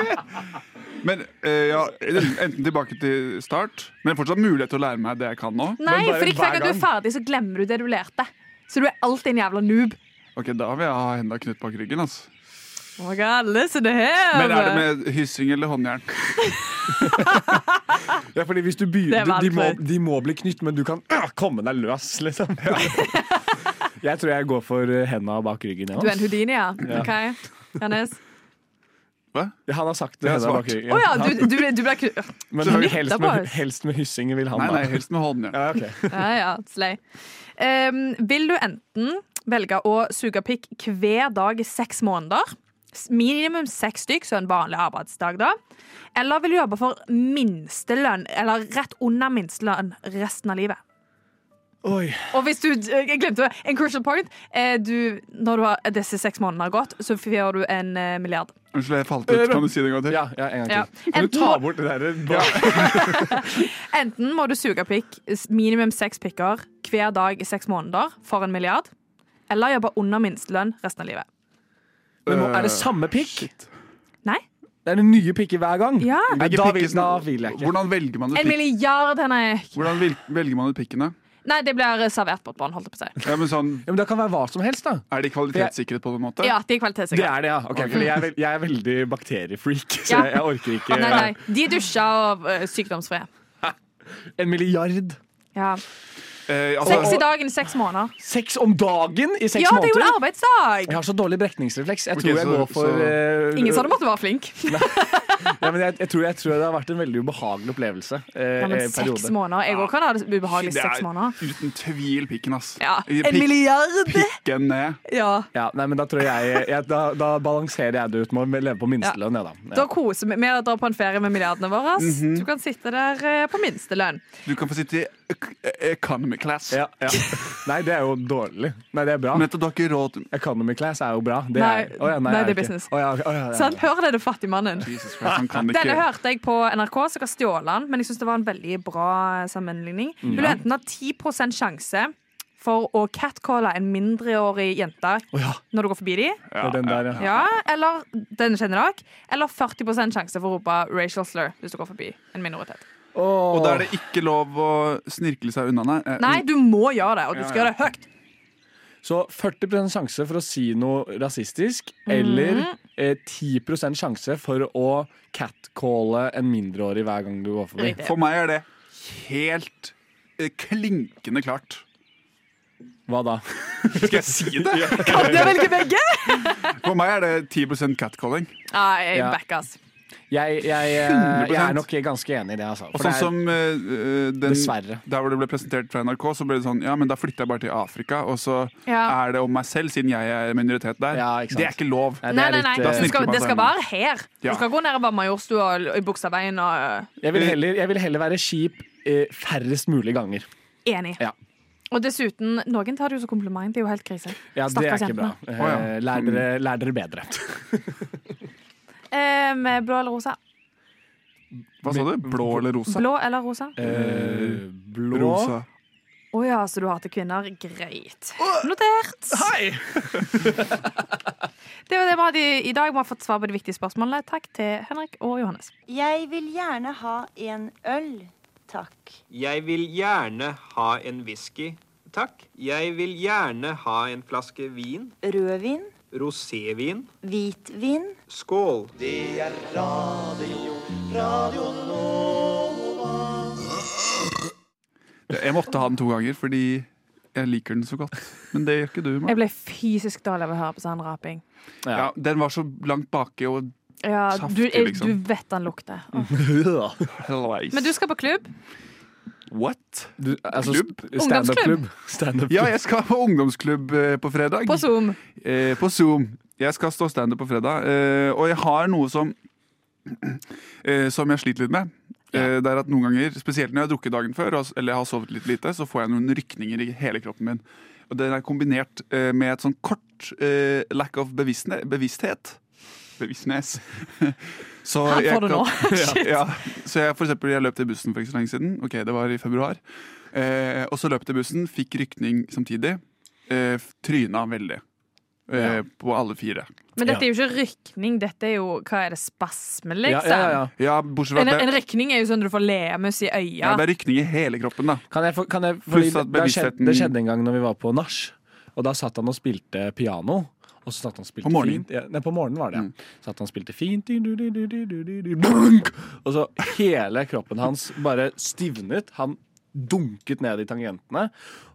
Men eh, ja, enten tilbake til start, men fortsatt mulighet til å lære meg det jeg kan nå. Nei, bare ikke hver hver gang du er ferdig, så glemmer du det du lærte. Så du er alltid en jævla noob. Ok, Da vil jeg ha henda knytt bak ryggen. altså. Oh my God, listen to him. Men er det med hyssing eller håndjern? Ja, fordi hvis du Det begynner, de, må, de må bli knytt, men du kan øh, komme deg løs, liksom. Jeg tror jeg går for eh, henda bak ryggen. Ja. Du er en Houdini, ja? OK. Johannes? Hva? Ja, Han har sagt det. henda bak svart. ryggen. Oh, ja, du, du, du ble. Men helst med, helst med hyssing vil han Nei, nei, helst med hånden. Ja. Ja, okay. Ja, ja, slei. Um, vil du enten velge å suge pikk hver dag i seks måneder, minimum seks stykk, så en vanlig arbeidsdag, da, eller vil du jobbe for minstelønn, eller rett under minstelønn, resten av livet? Oi. Og hvis du Jeg glemte det. En crucial point. Eh, du, når du har disse seks månedene har gått, så får du en eh, milliard. Unnskyld, jeg falt ut. Kan du si det en gang til? Ja, ja, en gang Ja. til. Kan du ta bort det der? Enten må du suge pikk, minimum seks pikker hver dag i seks måneder for en milliard, eller jobbe under minstelønn resten av livet. Men må- er det samme pikk? Nei? Det er det nye pikker hver gang? Ja. Nei, da, pikken vil, da vil jeg ikke. Hvordan velger man ut! Hvordan velger man ut pikkene? Nei, det blir servert på et bånd, holdt jeg på å si. Ja, men sånn, Ja, men det kan være hva som helst, da. er de kvalitetssikret på en måte? Ja, de er kvalitetssikret. Det er det, ja. Okay, fordi jeg, er veld, jeg er veldig bakteriefreak, så Ja. jeg, jeg orker ikke Nei, nei. De dusja og uh, sykdomsfrie. En milliard. Ja. Eh, Seks altså, i dagen i seks måneder. Seks om dagen i seks Ja, det er jo en arbeidsdag! Jeg har så dårlig brekningsrefleks. Jeg tror jeg så- går for så- uh, Ingen sa du måtte være flink. ja, men jeg, jeg, tror, jeg tror det har vært en veldig ubehagelig opplevelse. Eh, Ja, men seks periode. måneder. Jeg òg kan ha det ubehagelig i er, seks er måneder. uten tvil pikken, ass. Ja, en En milliard! Pikken ned. Ja. Ja, nei, men da tror jeg, jeg da, da balanserer jeg det ut med å leve på minstelønn, jeg, da. Da Ja. koser vi med å dra på en ferie med milliardene våre. Du kan sitte der eh, på minstelønn. Du kan få sitte i economy class. Ja, ja. Nei, det er jo dårlig. Nei, det er bra. Men du råd Economy class er jo bra. Det Nei, er, Å ja, nei, det er business. Oh ja, ja, ja, ja. Sant? Hør det, du fattigmannen. Jesus Det Denne hørte jeg på NRK, så jeg har stjålet den, men jeg syns det var en veldig bra sammenligning. Mm. Vil du enten ha 10% sjanse for å catcalle en mindreårig jente oh, ja. når du går forbi dem, Ja, den der, ja. ja, eller den kjenner dere, eller 40% sjanse for å rope racial slur hvis du går forbi en minoritet. Og da er det ikke lov å snirkle seg unna, nei. Eh, Nei, du må gjøre det, og du Ja, skal ja. gjøre det høyt. Så 40% sjanse for å si noe rasistisk, eller Mhm. eh, 10% sjanse for å catcalle en mindreårig hver gang du går forbi. For meg er det helt eh, klinkende klart. Hva da? Skal jeg si det? Kan du velge begge? For meg er det 10 catcalling. Ah, jeg Ja. backer, ass. Jeg, jeg, eh, 100%. jeg er nok ganske enig i det, altså. Og For sånn det er- som uh, den, Dessverre. Der hvor det ble presentert fra NRK, så ble det sånn Ja, men da flytter jeg bare til Afrika, og så Ja. er det om meg selv, siden jeg er minoritet der. Ja, ikke sant. det er ikke lov. Nei, det Nei, nei, litt, nei. Det skal, det skal være her. Ja. Du skal gå ned i Majorstua og i Buksaveien og jeg, vil heller, jeg vil heller være kjip eh, færrest mulig ganger. Enig. Ja. Og dessuten, noen tar det jo som kompliment. Det er jo helt krise. Ja, det er ikke bra. Eh, lær, dere, lær dere bedre. Eh, med blå eller rosa? Hva sa du? Blå eller rosa? Blå eller rosa? Eh, blå Rosa. Å ja, så du hater kvinner? Greit. Notert. Hei! Det var det vi hadde i dag. Vi har fått svar på de viktige spørsmålene. Takk til Henrik og Johannes. Jeg vil gjerne ha en øl, takk. Jeg vil gjerne ha en whisky. Takk. Jeg vil gjerne ha en flaske vin. Rødvin, Rosévin. hvitvin. Skål. Det er radio, radio Nova. Jeg måtte ha den to ganger fordi jeg liker den så godt. Men det gjør ikke du. Mar. Jeg ble fysisk dårlig av å høre på sånn raping. Ja, den var så langt baki og Ja, Saftig, du, jeg, liksom. du vet den lukter. Oh. Men du skal på klubb. What? Du, altså, Klubb? Ungdomsklubb? Stand-up-klubb. Stand Ja, jeg skal på ungdomsklubb eh, på fredag. På Zoom. Eh, på Zoom. Jeg skal stå standup på fredag. Eh, og jeg har noe som eh, Som jeg sliter litt med. Eh, det er at noen ganger, Spesielt når jeg har drukket dagen før eller jeg har sovet litt lite, så får jeg noen rykninger i hele kroppen min. Og Den er kombinert eh, med et sånn kort eh, lack of bevissthet. bevissthet. Bevisstnes. Så Her får du nå. ja, ja. Så jeg, for eksempel, jeg løp til bussen for ikke så lenge siden. Ok, det var i februar. Eh, og så løp til bussen, fikk rykning samtidig. Eh, tryna veldig. Eh, På alle fire. Men dette er jo ikke rykning, dette er jo hva er det, spasme, liksom. Ja, ja, ja. Ja, bortsett fra En, at en rykning er jo sånn du får leamus i øya. ja, det er rykning i hele kroppen, da. Kan jeg, kan jeg, fordi det, skjedde, det skjedde en gang når vi var på nach, og da satt han og spilte piano. Og så satt han og spilte På morgenen? fint. Ja, nei, på morgenen var det, Mm. ja. Satt han og spilte fint. du, du, du! Og så hele kroppen hans bare stivnet. Han dunket ned i tangentene.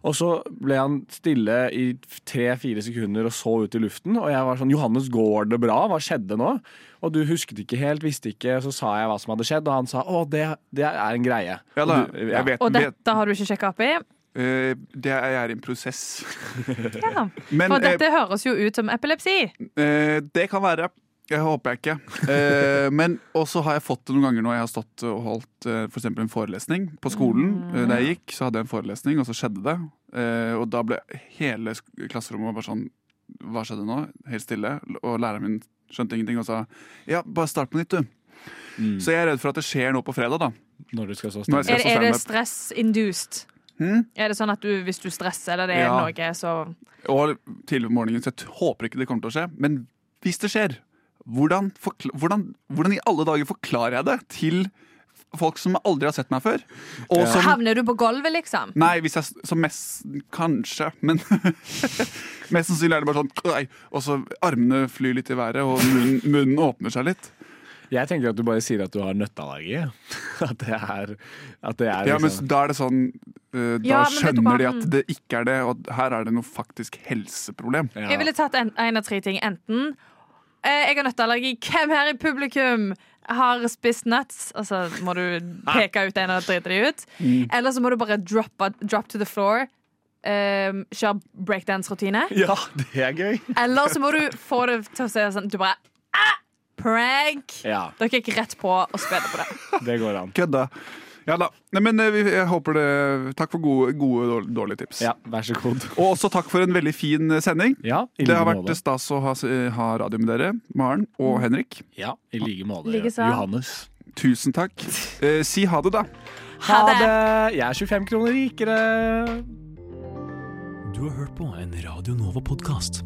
Og så ble han stille i tre-fire sekunder og så ut i luften. Og jeg var sånn 'Johannes, går det bra? Hva skjedde nå?' Og du husket ikke helt, visste ikke. Så sa jeg hva som hadde skjedd, og han sa 'Å, det, det er en greie'. Ja da, Og du- jeg vet, Og dette har du ikke sjekka opp i? Eh, Det er en prosess. Ja. Men For eh, dette høres jo ut som epilepsi. eh, det kan være. Jeg håper jeg ikke. Eh, men også har jeg fått det noen ganger når jeg har stått og holdt eh, for en forelesning på skolen. Mm. Eh, da jeg gikk, så hadde jeg en forelesning, og så skjedde det. Eh, og da ble hele klasserommet bare sånn Hva skjedde nå? Helt stille. Og læreren min skjønte ingenting og sa ja, bare start på nytt, du. Mm. Så jeg er redd for at det skjer noe på fredag, da. Når du skal så Når skal Er, er det stress-induced? Hmm? Er det sånn at du, hvis du stresser eller det er Ja. noe, så Og tidlig på morgenen, så jeg håper ikke det kommer til å skje. Men hvis det skjer, hvordan, hvordan, hvordan i alle dager forklarer jeg det til folk som aldri har sett meg før? Og Ja. som Havner du på gulvet, liksom? Nei, hvis jeg som mest Kanskje, men Mest sannsynlig er det bare sånn Og så armene flyr litt i været, og munnen, munnen åpner seg litt. Jeg tenker at du bare sier at du har nøtteallergi. At det er, at det er Ja, men liksom Da er det sånn eh, Da Ja, men vet du skjønner de at det ikke er det, og her er det noe faktisk helseproblem. ja. Jeg ville tatt en, en av tre ting. Enten eh, jeg har nøtteallergi. Hvem her i publikum har spist nuts? Og så må du peke ut en og drite de ut. Mm. Eller så må du bare drop, drop to the floor. Um, Kjøre breakdance-rutine. ja, det er gøy. Eller så må du få det til å se sånn Du bare ah, Prank! Ja, Dere gikk rett på og spille på det. det går an. Kødda. Ja da. Nei, men eh, vi- jeg håper det Takk for gode, gode dårlige, dårlige tips. Ja, vær så god. Og også takk for en veldig fin eh, sending. Ja, i Det har vært måte. stas å ha, ha radio med dere, Maren og Henrik. Ja, i like måte. Likeså. Johannes. Tusen takk. Eh, si ha det, da. Ha det! Jeg er 25 kroner rikere. Du har hørt på en Radio Nova-podkast.